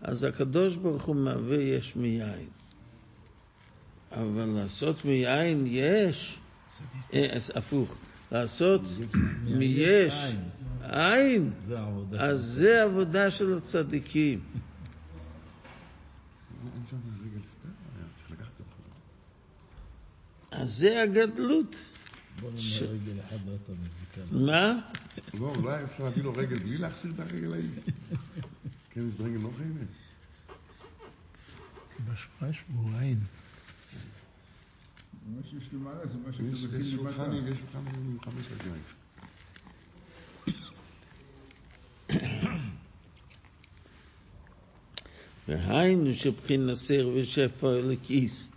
אז הקדוש ברוך הוא מהווה יש מיין. אבל לעשות מיין יש, אה, אז הפוך, לעשות מיש עין. אז זה עבודה של הצדיקים. (laughs) אין שם רגל ספייר, היה צריך לקחת את זה בחזרה. אז זה הגדלות. בוא ש- רגל לא מזיקה. מה? לא, אולי אפשר להביא לו רגל בלי להחסיר את הרגל ההיא. (laughs) כן, יש ברגל לא חייבת. בשבוע שבועיים. מה שיש למעלה זה מה יש מכין למטה. יש שולחן עם חמש רגליים. (coughs) והיינו שבחין סר ושפע לכיס.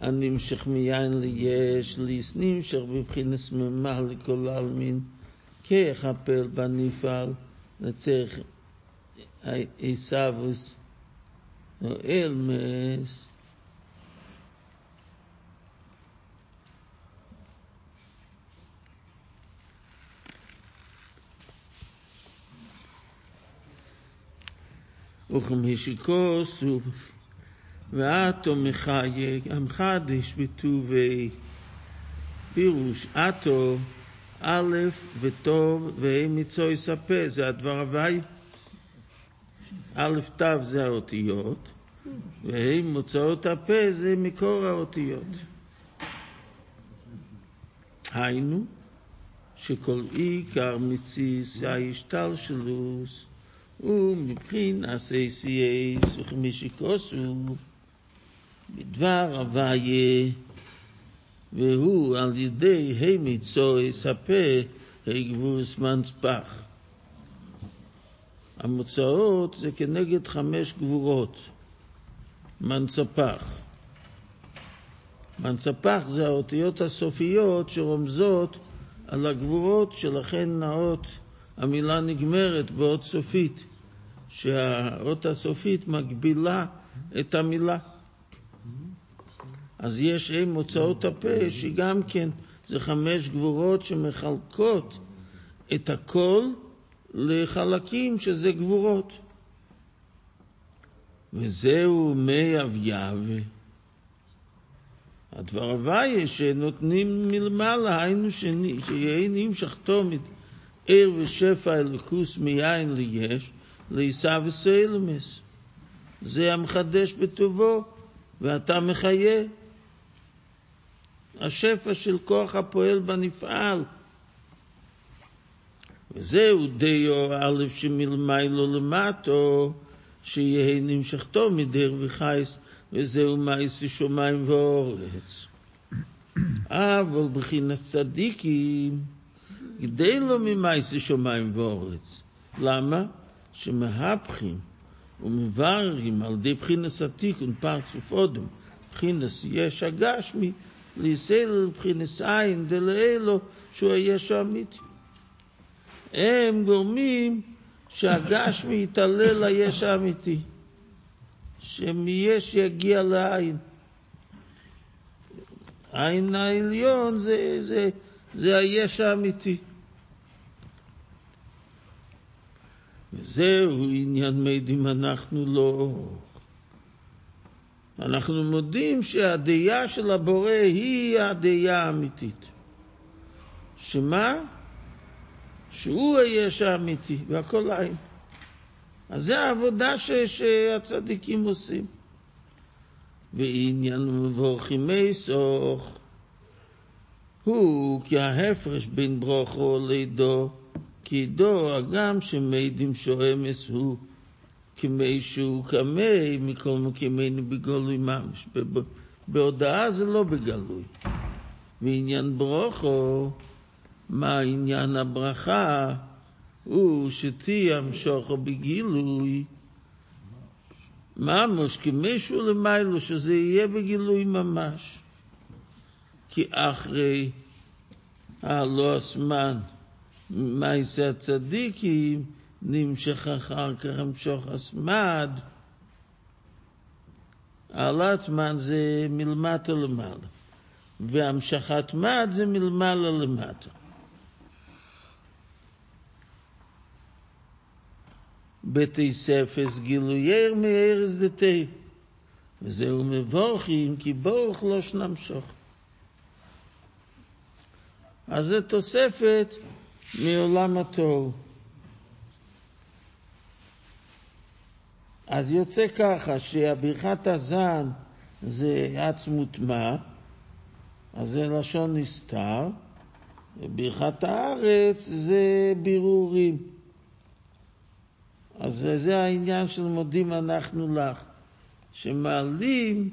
הנמשך מיין ליש, ליס נמשך בבחינס ממה לכל העלמין, כיכפל בנפעל, לצריך עיסאוויס, או אלמס. וכמהשיקוסו ואתו מחיה, המחדש בטובי, פירוש אתו, א' וטוב וה' מצוי ספה, זה הדבר הוואי. א' ת' זה האותיות, וה' מוצאות הפה זה מקור האותיות. היינו, שכל עיקר מציס ההשתלשלוס ומבחינת אסייס וכמשיקוסו בדבר הוויה והוא על ידי המיצוי ספה הגבוס מנצפח. המוצאות זה כנגד חמש גבורות, מנצפח. מנצפח זה האותיות הסופיות שרומזות על הגבורות, שלכן האות, המילה נגמרת באות סופית, שהאות הסופית מגבילה את המילה. אז יש עם מוצאות הפה, שגם כן זה חמש גבורות שמחלקות את הכל לחלקים שזה גבורות. וזהו מי אביהו. הדבר הוויה שנותנים מלמעלה, היינו שיהיה נמשך תומד ער ושפע אלוקוס מיין ליש, לעיסה וסלמס. זה המחדש בטובו, ואתה מחיה. השפע של כוח הפועל בנפעל. וזהו דיו א' שמלמיילו למטו, שיהא נמשכתו מדר וחייס, וזהו מייס שמיים ואורץ. אבל בחינס צדיקים, גדלו ממעשה שמיים ואורץ. למה? שמהפכים ומבררים על ידי בחינס התיקון פרצוף אודם, בחינס יש הגשמי, לישראל לבחינס עין דלאלו שהוא היש האמיתי. הם גורמים שהגשמי יתעלה ליש האמיתי, שמיש יגיע לעין. העין העליון זה, זה, זה היש האמיתי. וזהו עניין מעידים אנחנו לא. אנחנו מודים שהדעה של הבורא היא הדעה האמיתית. שמה? שהוא היש האמיתי, והכל עין. אז זה העבודה ש, שהצדיקים עושים. ועניין מבורכים מסוך הוא כי ההפרש בין ברוכו לידו, כי דו הגם שמעידים שואמס הוא כמי שהוא כמי מכל מקימנו בגלוי ממש. בהודעה זה לא בגלוי. ועניין ברוכו, מה עניין הברכה? הוא שתהיה המשוכו בגילוי. ממש כמישהו למיילו, שזה יהיה בגילוי ממש. כי אחרי הלא הזמן, מעשה הצדיקים, נמשך אחר כך המשוך הסמד. העלאת מד זה מלמטה למעלה, והמשכת מד זה מלמעלה למטה. בתי ספס גילוייר מארז דתי, וזהו מבורכים כי בורך לא שנמשוך. אז זו תוספת מעולם התוהו. אז יוצא ככה שהברכת הזן זה עצמות מה, אז זה לשון נסתר, וברכת הארץ זה בירורים. אז זה העניין של מודים אנחנו לך, שמעלים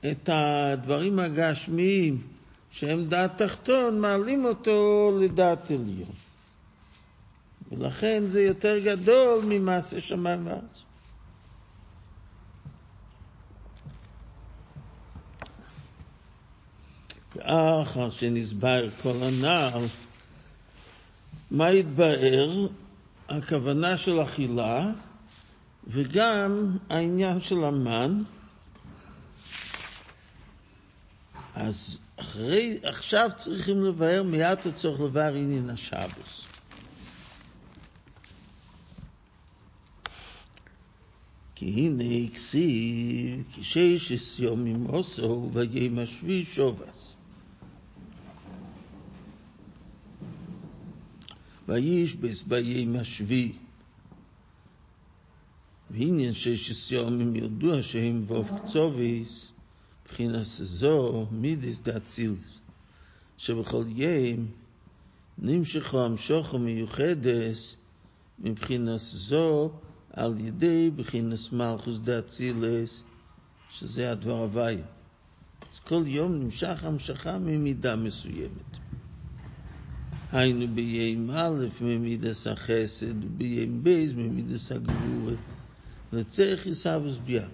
את הדברים הגשמיים שהם דעת תחתון, מעלים אותו לדעת עליון. ולכן זה יותר גדול ממעשה שמיים וארץ. ואחר שנסבר כל הנעל, מה התבאר? הכוונה של אכילה וגם העניין של המן. אז אחרי, עכשיו צריכים לבאר מיד הצורך לבאר עניין השבוס. כי הנה כסיב, כשש יומים עושו ויום השביעי שובס. וישבס ביום השביעי. ועניין שש יומים ידוע שהם ווב קצוביס, מבחינת זו מידיס דאצילס, שבכל יום נמשכו המשוכו מיוחדס מבחינת זו על ידי בחינס מלכוס דאצילס, שזה הדבר הוויה. אז כל יום נמשך המשכה ממידה מסוימת. היינו בימים א' ממידס החסד, ובימים ב' ממידס הגבור, וצריך יסב וסביעה.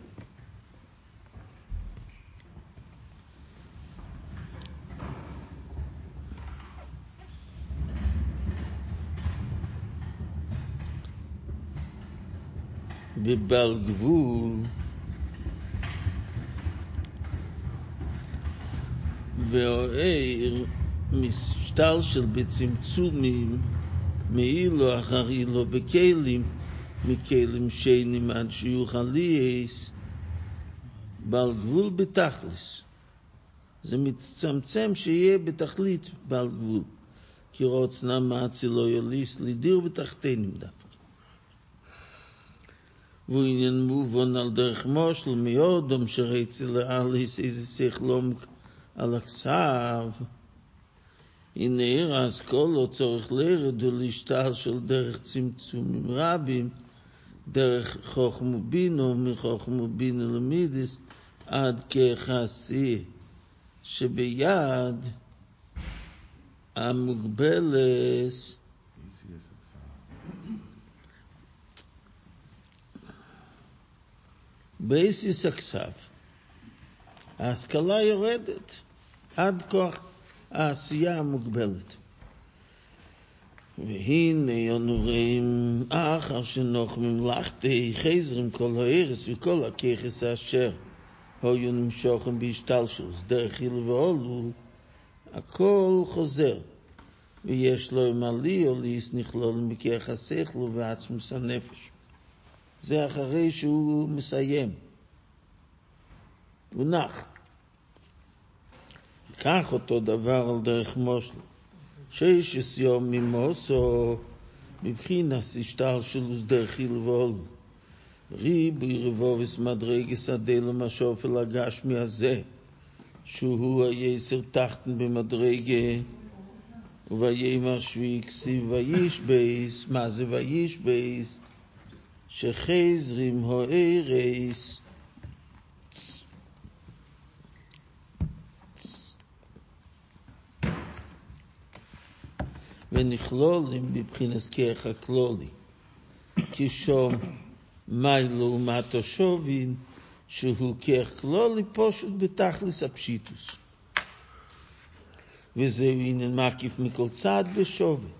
ובעל גבול ואוהר מסוים משטל של בצמצומים מאילו אחר אילו בכלים מכלים שיינים עד שיוכל לייס בעל גבול בתכלס זה מצמצם שיהיה בתכלית בעל גבול כי רוצנה מעצי לא יוליס לדיר בתחתינים דווקא והוא עניין מובן על דרך מושל מאודום שרצי לאליס איזה שכלום על הכסף. הנה אז כל לא צורך לרד ולהשתל של דרך צמצומים רבים, דרך חוכמו בינו, מחוכמו בינו למידיס, עד כחסי שביד המוגבלת בייסיס הכסף, ההשכלה יורדת עד כוח העשייה המוגבלת. והנה אנו רואים אחר שנוח ממלכתי חזרים כל הארץ וכל הככס אשר היו נמשוכם בהשתלשלוס דרך הילו ועולו הכל חוזר ויש לו מלי או ליס נכלול מכך השכל ועצמוס הנפש. זה אחרי שהוא מסיים. הוא נח. כך אותו דבר על דרך מושל. שיש יום ממוסו מבחינת השתלשלוס דרך הילו ועולו. ריבוי רבובס מדרגס הדלם השופל הגשמי הזה, שהוא היסר תחתן במדרגה, ויאמר שבי כסיב ויש בייס, מה זה ויש בייס? שחזרים הארס. ונכלולים בבחינס כרך הכלולי. כי שום מיילו ומטו שובין, שהוא כרך כלולי פשוט בתכלס הפשיטוס. וזהו עניין מקיף מכל צד בשווי.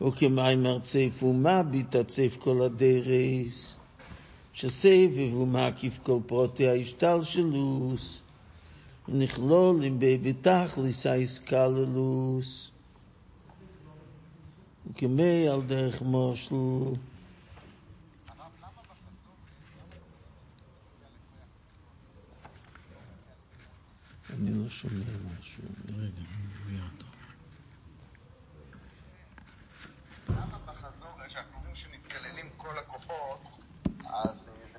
וכמיימר צייף ומביט הצייף כל הדרס, שסבב ומקיף כל פרוטי ההשתלשלוס, ונכלול עם בתכלס האיסקללוס, וכמי על דרך מושל. אני לא שומע משהו. רגע, אני מביא אותו. למה בחזור, כשאנחנו אומרים שמתקללים כל הכוחות, אז אה, זה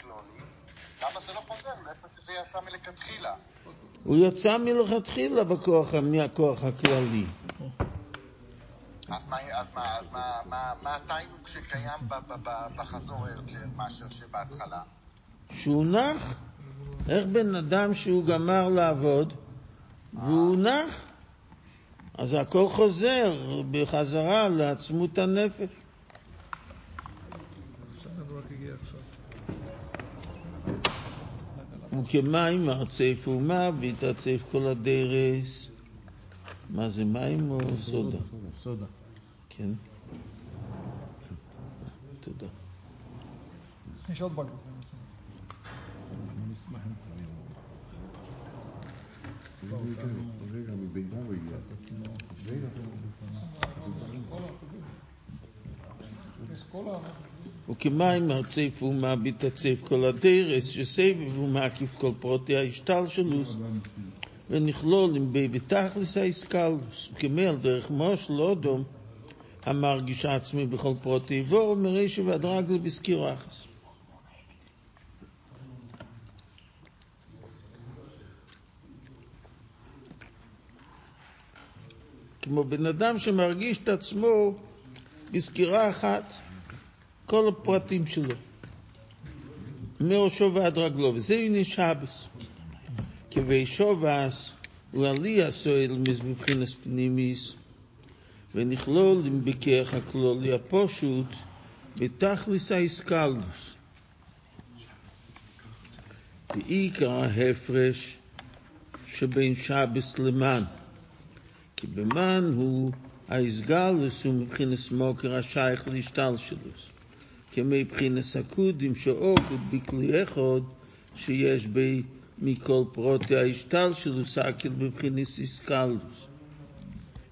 כלולי, למה שזה יצא מלכתחילה? הוא יצא מלכתחילה בכוח, מהכוח הכללי. אז מה, אז מה, אז מה, מה, מה התיינוק שקיים ב- ב- ב- בחזור יותר מאשר שבהתחלה? שהוא נח. איך בן אדם שהוא גמר לעבוד והוא נח, אז הכל חוזר בחזרה לעצמות הנפש. וכמים ארצף ומה והתרצף כל הדרס. מה זה מים או סודה? סודה. כן. תודה. יש עוד בלבול. נשמח אם וכמים הרצף ומביט הצף כל הדרס, שסבב ומקיף כל פרוטי ההשתלשלוס, ונכלול עם בי בתכלס האיסקלוס, וכמי על דרך מושל אודום, המרגיש עצמי בכל פרוטי עבור, מרישו ועד רגל בסקיר אחס. כמו בן אדם שמרגיש את עצמו בסקירה אחת, כל הפרטים שלו, מראשו ועד רגלו, וזה עניין שבס. כבי שובס הוא עלייה סועל מבחינס פנימיס, ונכלול עם בכך הכלולי הפושוט בתכלס האיסקלוס. ועיקר ההפרש שבין שבס למן, כי במן הוא האיסגלוס הוא מבחינס מוקר השייך להשתלשלוס. כמבחינס הקודים שאוקו בכלי אחד שיש בי מכל פרוטי ההשתלשלוס אקל בבחינס איסקלוס.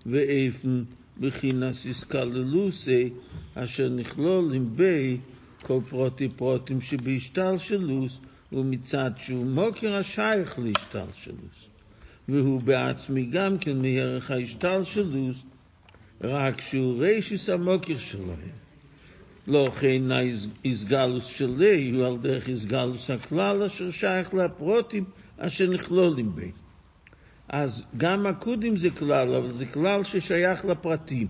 ואיפן בחינס איסקללוסי אשר נכלול עם בי כל פרוטי פרוטים שבהשתלשלוס ומצד שהוא מוקר השייך להשתלשלוס. והוא בעצמי גם כן מערך ההשתלשלוס רק שהוא רישיס המוקר שלהם. לא כן האיסגלוס שלי הוא על דרך איסגלוס הכלל אשר שייך לפרוטים אשר נכלולים בי. אז גם הקודים זה כלל, אבל זה כלל ששייך לפרטים.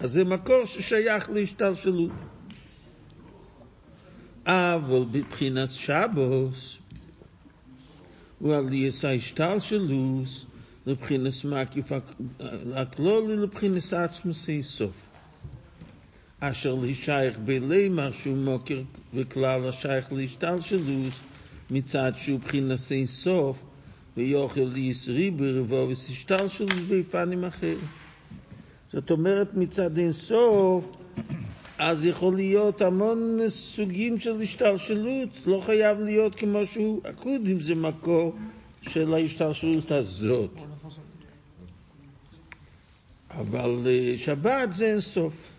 אז זה מקור ששייך להשתלשלות. אבל בבחינת שבוס הוא עליית ההשתלשלוס לבחינת מקיף הכלולי לבחינת עצמוס איסוף. אשר להישייך בלימה שהוא מוקר וכלל השייך להשתלשלוס מצד שהוא בחינת איסוף ויוכל לישרי ברבו וסשתלשלוס ביפנים אחרים. זאת אומרת מצד אינסוף אז יכול להיות המון סוגים של השתלשלות, לא חייב להיות כמו שהוא עקוד אם זה מקור של ההשתלשלות הזאת. אבל אה, שבת זה אינסוף.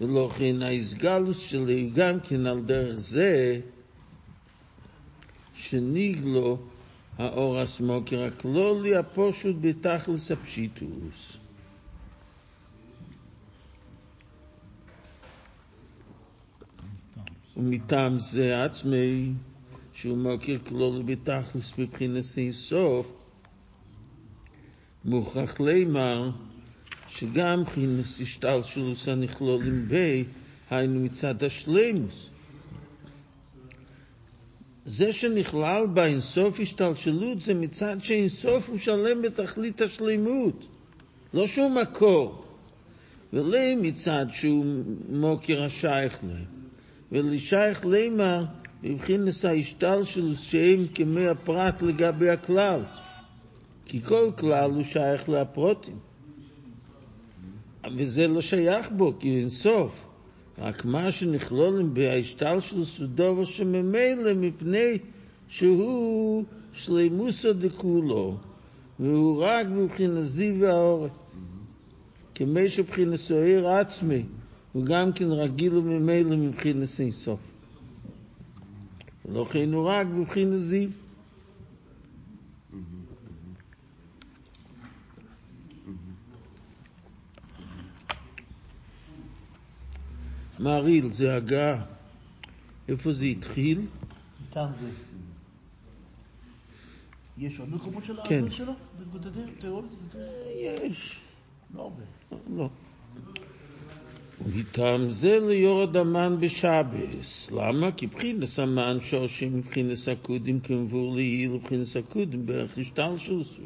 ולכן ההסגלוס שלי גם כן על דרך זה שניגלו האור הסמוקר הכלולי הפושוט בתכלס הפשיטוס. ומטעם זה עצמי, שהוא מכיר כלול בתכלס מבחינת אינסוף, מוכרח לימר שגם מבחינת השתלשלוס הנכלולים בי, היינו מצד השלימוס. זה שנכלל באינסוף השתלשלות זה מצד שאינסוף הוא שלם בתכלית השלימות, לא שהוא מקור, ולא מצד שהוא מוקר השייך להם. ולשייך לימר מבחינת ההשתלשלות שהם כמי הפרט לגבי הכלל. כי כל כלל הוא שייך לפרוטים. וזה לא שייך בו, כי אין סוף. רק מה שנכלול בהשתלשלות הוא דבר שממילא מפני שהוא שלימוסו דכולו, והוא רק מבחינת זיו והאורך. כמי שבחינת סוער עצמי, הוא גם כן רגיל וממילא מבחינת אינסוף. ולא כן הוא רק מבחינת זיו. מעריל, זה הגעה. איפה זה התחיל? מטעם זה. יש עוד מקומות של כן. העבודה שלו? בגודדי תיאוריה? יש. לא הרבה. לא. ומטעם זה ליורד המן בשבס. למה? כי בחינס המן שורשים מבחינס הקודים כמבור לעיל ובחינס הקודים בערך השתלשלסו.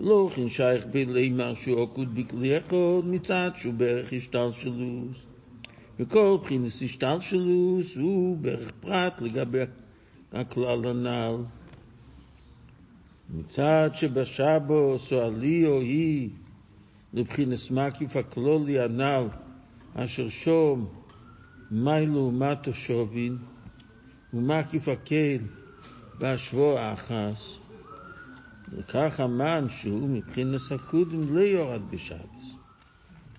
לא כן שייך בלימר שהוא עקוד בכלי אחד מצד שהוא בערך השתלשלוס. וכל בחינס השתלשלוס הוא בערך פרט לגבי הכלל הנ"ל. מצד שבשבוס או עליו היא לבחינס מקיף הכלולי הנ"ל אשר שום מיילו ומטו שובין ומקיף הקהל בהשוו האחס וכך המן שהוא מבחינס הקודים לא יורד בשבס.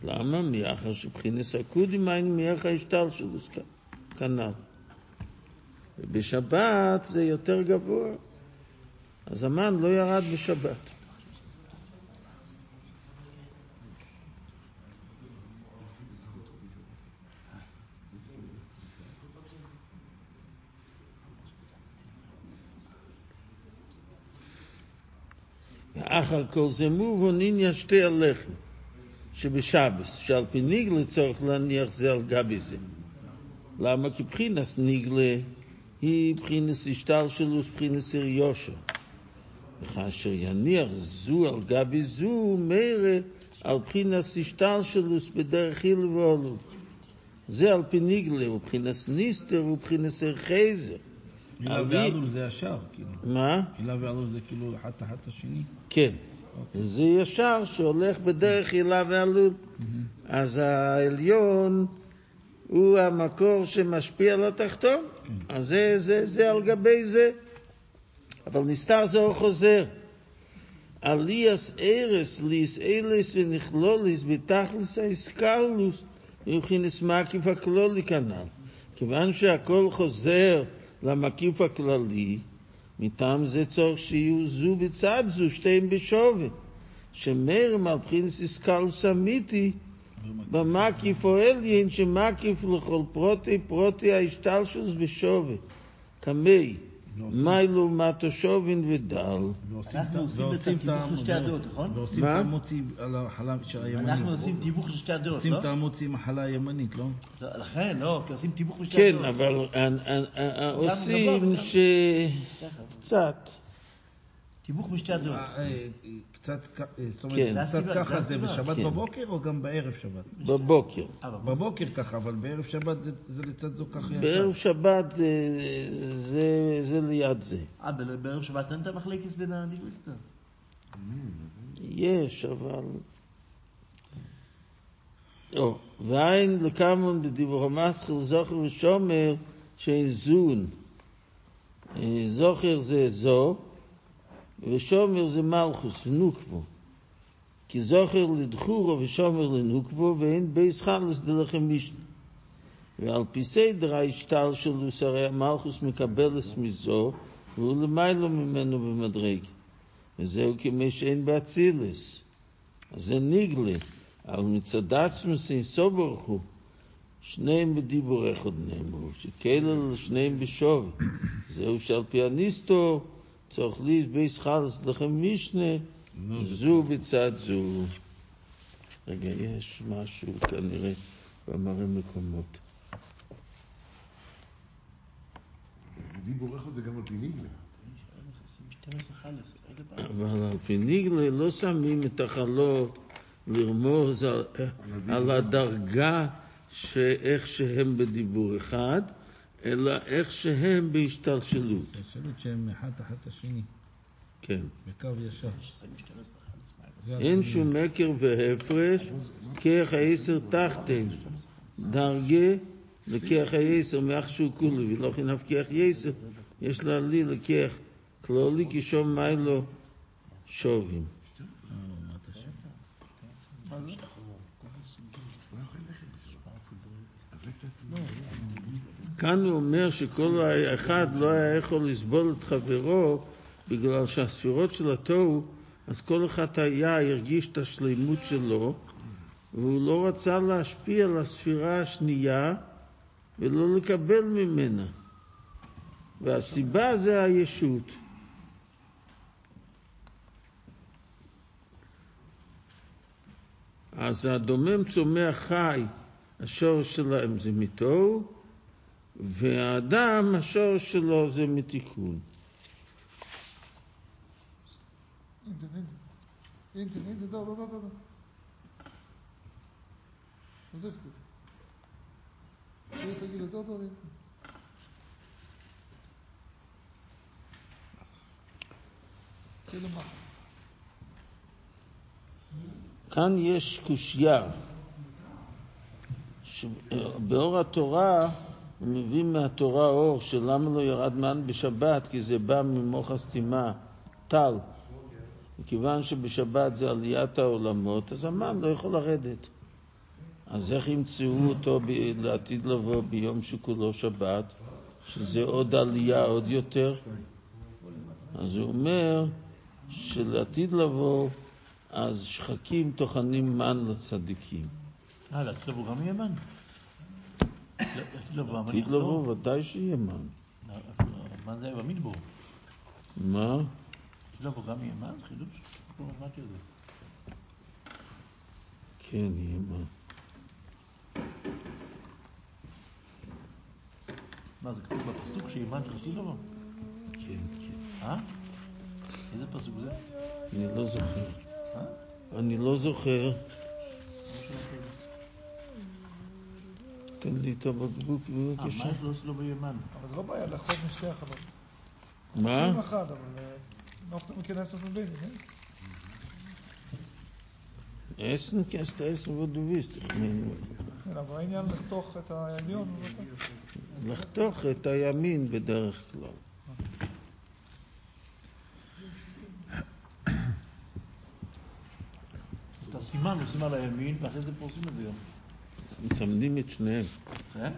למה? מאחר שבחינס הקודים היינו מאיך ההשתלשלוס כנ"ל. ובשבת זה יותר גבוה, אז המן לא ירד בשבת. ואחר כל זה מובן עניין שתי הלחם שבשבס, שעל פי ניגלה צורך להניח זה על גבי זה. למה? כי בחינס ניגלה היא בחינס השתלשלוס, בחינס יושר. וכאשר יניח זו על גבי זו, מראה על בחינס השתלשלוס בדרך היל ועולו. זה על פי ניגלה, ובחינס ניסטר ובחינס חייזר. הילה אבי- ועלול זה ישר, כאילו. מה? הילה ועלול זה כאילו אחד תחת השני. כן. זה ישר שהולך בדרך הילה ועלול. אז העליון הוא המקור שמשפיע על התחתון, אז זה, זה, זה על גבי זה. אבל נסתר זה חוזר. עליאס ארס ליס אילס ונכלוליס בתכלס האיסקלוס מבחינס מקיף הכלולי כנ"ל. כיוון שהכל חוזר למקיף הכללי, מטעם זה צורך שיהיו זו בצד זו, שתיהם בשווה. שמרם על בחינס איסקלוס אמיתי, במקיף או עליין שמקיף לכל פרוטי פרוטי ההשתלשלוס בשווה. קמי, מיילו מטו שובין ודל. ועושים אנחנו את- עושים את ועושים התיווך לשתי הדעות, נכון? ועושים? את המוציא על החלה של הימנית. אנחנו עושים תיווך לשתי הדעות, עושים לא? את המוציא עם החלה הימנית, לא? לא, לכן, לא, כי עושים תיווך לשתי כן, הדעות. אבל אה, אה, אה, עושים ש... קצת. תיווך בשתי הדעות. קצת, כ- אה, זאת כן. אומרת, זה קצת הסיבה, ככה זה. בשבת כן. בבוקר או גם בערב שבת? בבוקר. אה, בבוקר. בבוקר ככה, אבל בערב שבת זה- זה לצד זו ככה בערב ישר. שבת זה, זה, זה ליד זה. אה, בערב שבת אין את המחלקת בין הניגויסטר. יש, אבל... או, ואין לקמון בדיבור המסחר זוכר ושומר שאין זון. אה, זוכר זה זו, ושומר זה מלכוס, נוקבו. כי זוכר לדחורו ושומר לנוקבו, ואין בייס חלס דלכם משנה. ועל פי סדר ההשתל שלו שרי המלכוס מקבלס מזו, והוא למיילו ממנו במדרגה. וזהו כמי שאין באצילס. אז זה ניגלה, אבל מצד עצמוס אין סוברוך הוא, שניהם בדיבור אחד נאמרו, שכאלה שניהם בשווי. זהו שעל פי הניסטו צריך ליס בייס חלס לכם משנה, זו בצד זו. רגע, יש משהו כנראה במראה מקומות. דיבור אחד זה גם על פי ניגלה. 12 חלס, איזה בעיה. אבל על פי ניגלה לא שמים את החלות לרמוז על הדרגה שאיך שהם בדיבור אחד, אלא איך שהם בהשתלשלות. השאלות שהם אחד תחת השני, כן. בקו ישר. שמים 12 חלס, מה זה אין שום מקר והפרש, כרך היסר תחתן. דרגה לכרך היסר מאח שהוא כולי, ולא חינף כרך יסר, יש לה לי לכרך כלולי כשום מיילו שובים. כאן הוא אומר שכל אחד לא היה יכול לסבול את חברו בגלל שהספירות של התוהו, אז כל אחד היה, הרגיש את השלימות שלו, והוא לא רצה להשפיע על הספירה השנייה ולא לקבל ממנה. והסיבה זה הישות. אז הדומם צומח חי, השורש שלהם זה מתוהו, והאדם, השור שלו זה מתיקון. כאן יש קושייה. שבאור אה, התורה מביא מהתורה אור שלמה לא ירד מן בשבת, כי זה בא ממוח הסתימה, טל. מכיוון שבשבת זה עליית העולמות, אז המן לא יכול לרדת. אז איך ימצאו אותו ב- לעתיד לבוא ביום שכולו שבת, שזה עוד עלייה עוד יותר? אז הוא אומר שלעתיד לבוא, אז שחקים טוחנים מן לצדיקים. אה, לעתיד לבוא גם יהיה מן? לבוא, המן עתיד. לבוא ודאי שיהיה מן. לא, מן זה במדבור. מה? לעתיד לבוא גם יהיה מן? חידוש? לא זה. כן, יהיה מן. מה, זה כתוב בפסוק שיהיה מן עתיד לבוא? כן, כן. אה? איזה פסוק זה? אני לא זוכר. אה? אני לא זוכר. תן לי את הבקבוק אה, בבקשה. מה יש לו אצלו בימן? אבל זה לא בעיה לאכול משתי החלות. מה? עם אחד, אבל אה, לא לזה בין, כן? Essen kannst du essen, wo du willst. כן, אבל העניין לחתוך את העליון, לא לחתוך את הימין בדרך כלל. את הסימן עושים על הימין, ואחרי זה פורסים את זה גם. מסמנים את שניהם. כן?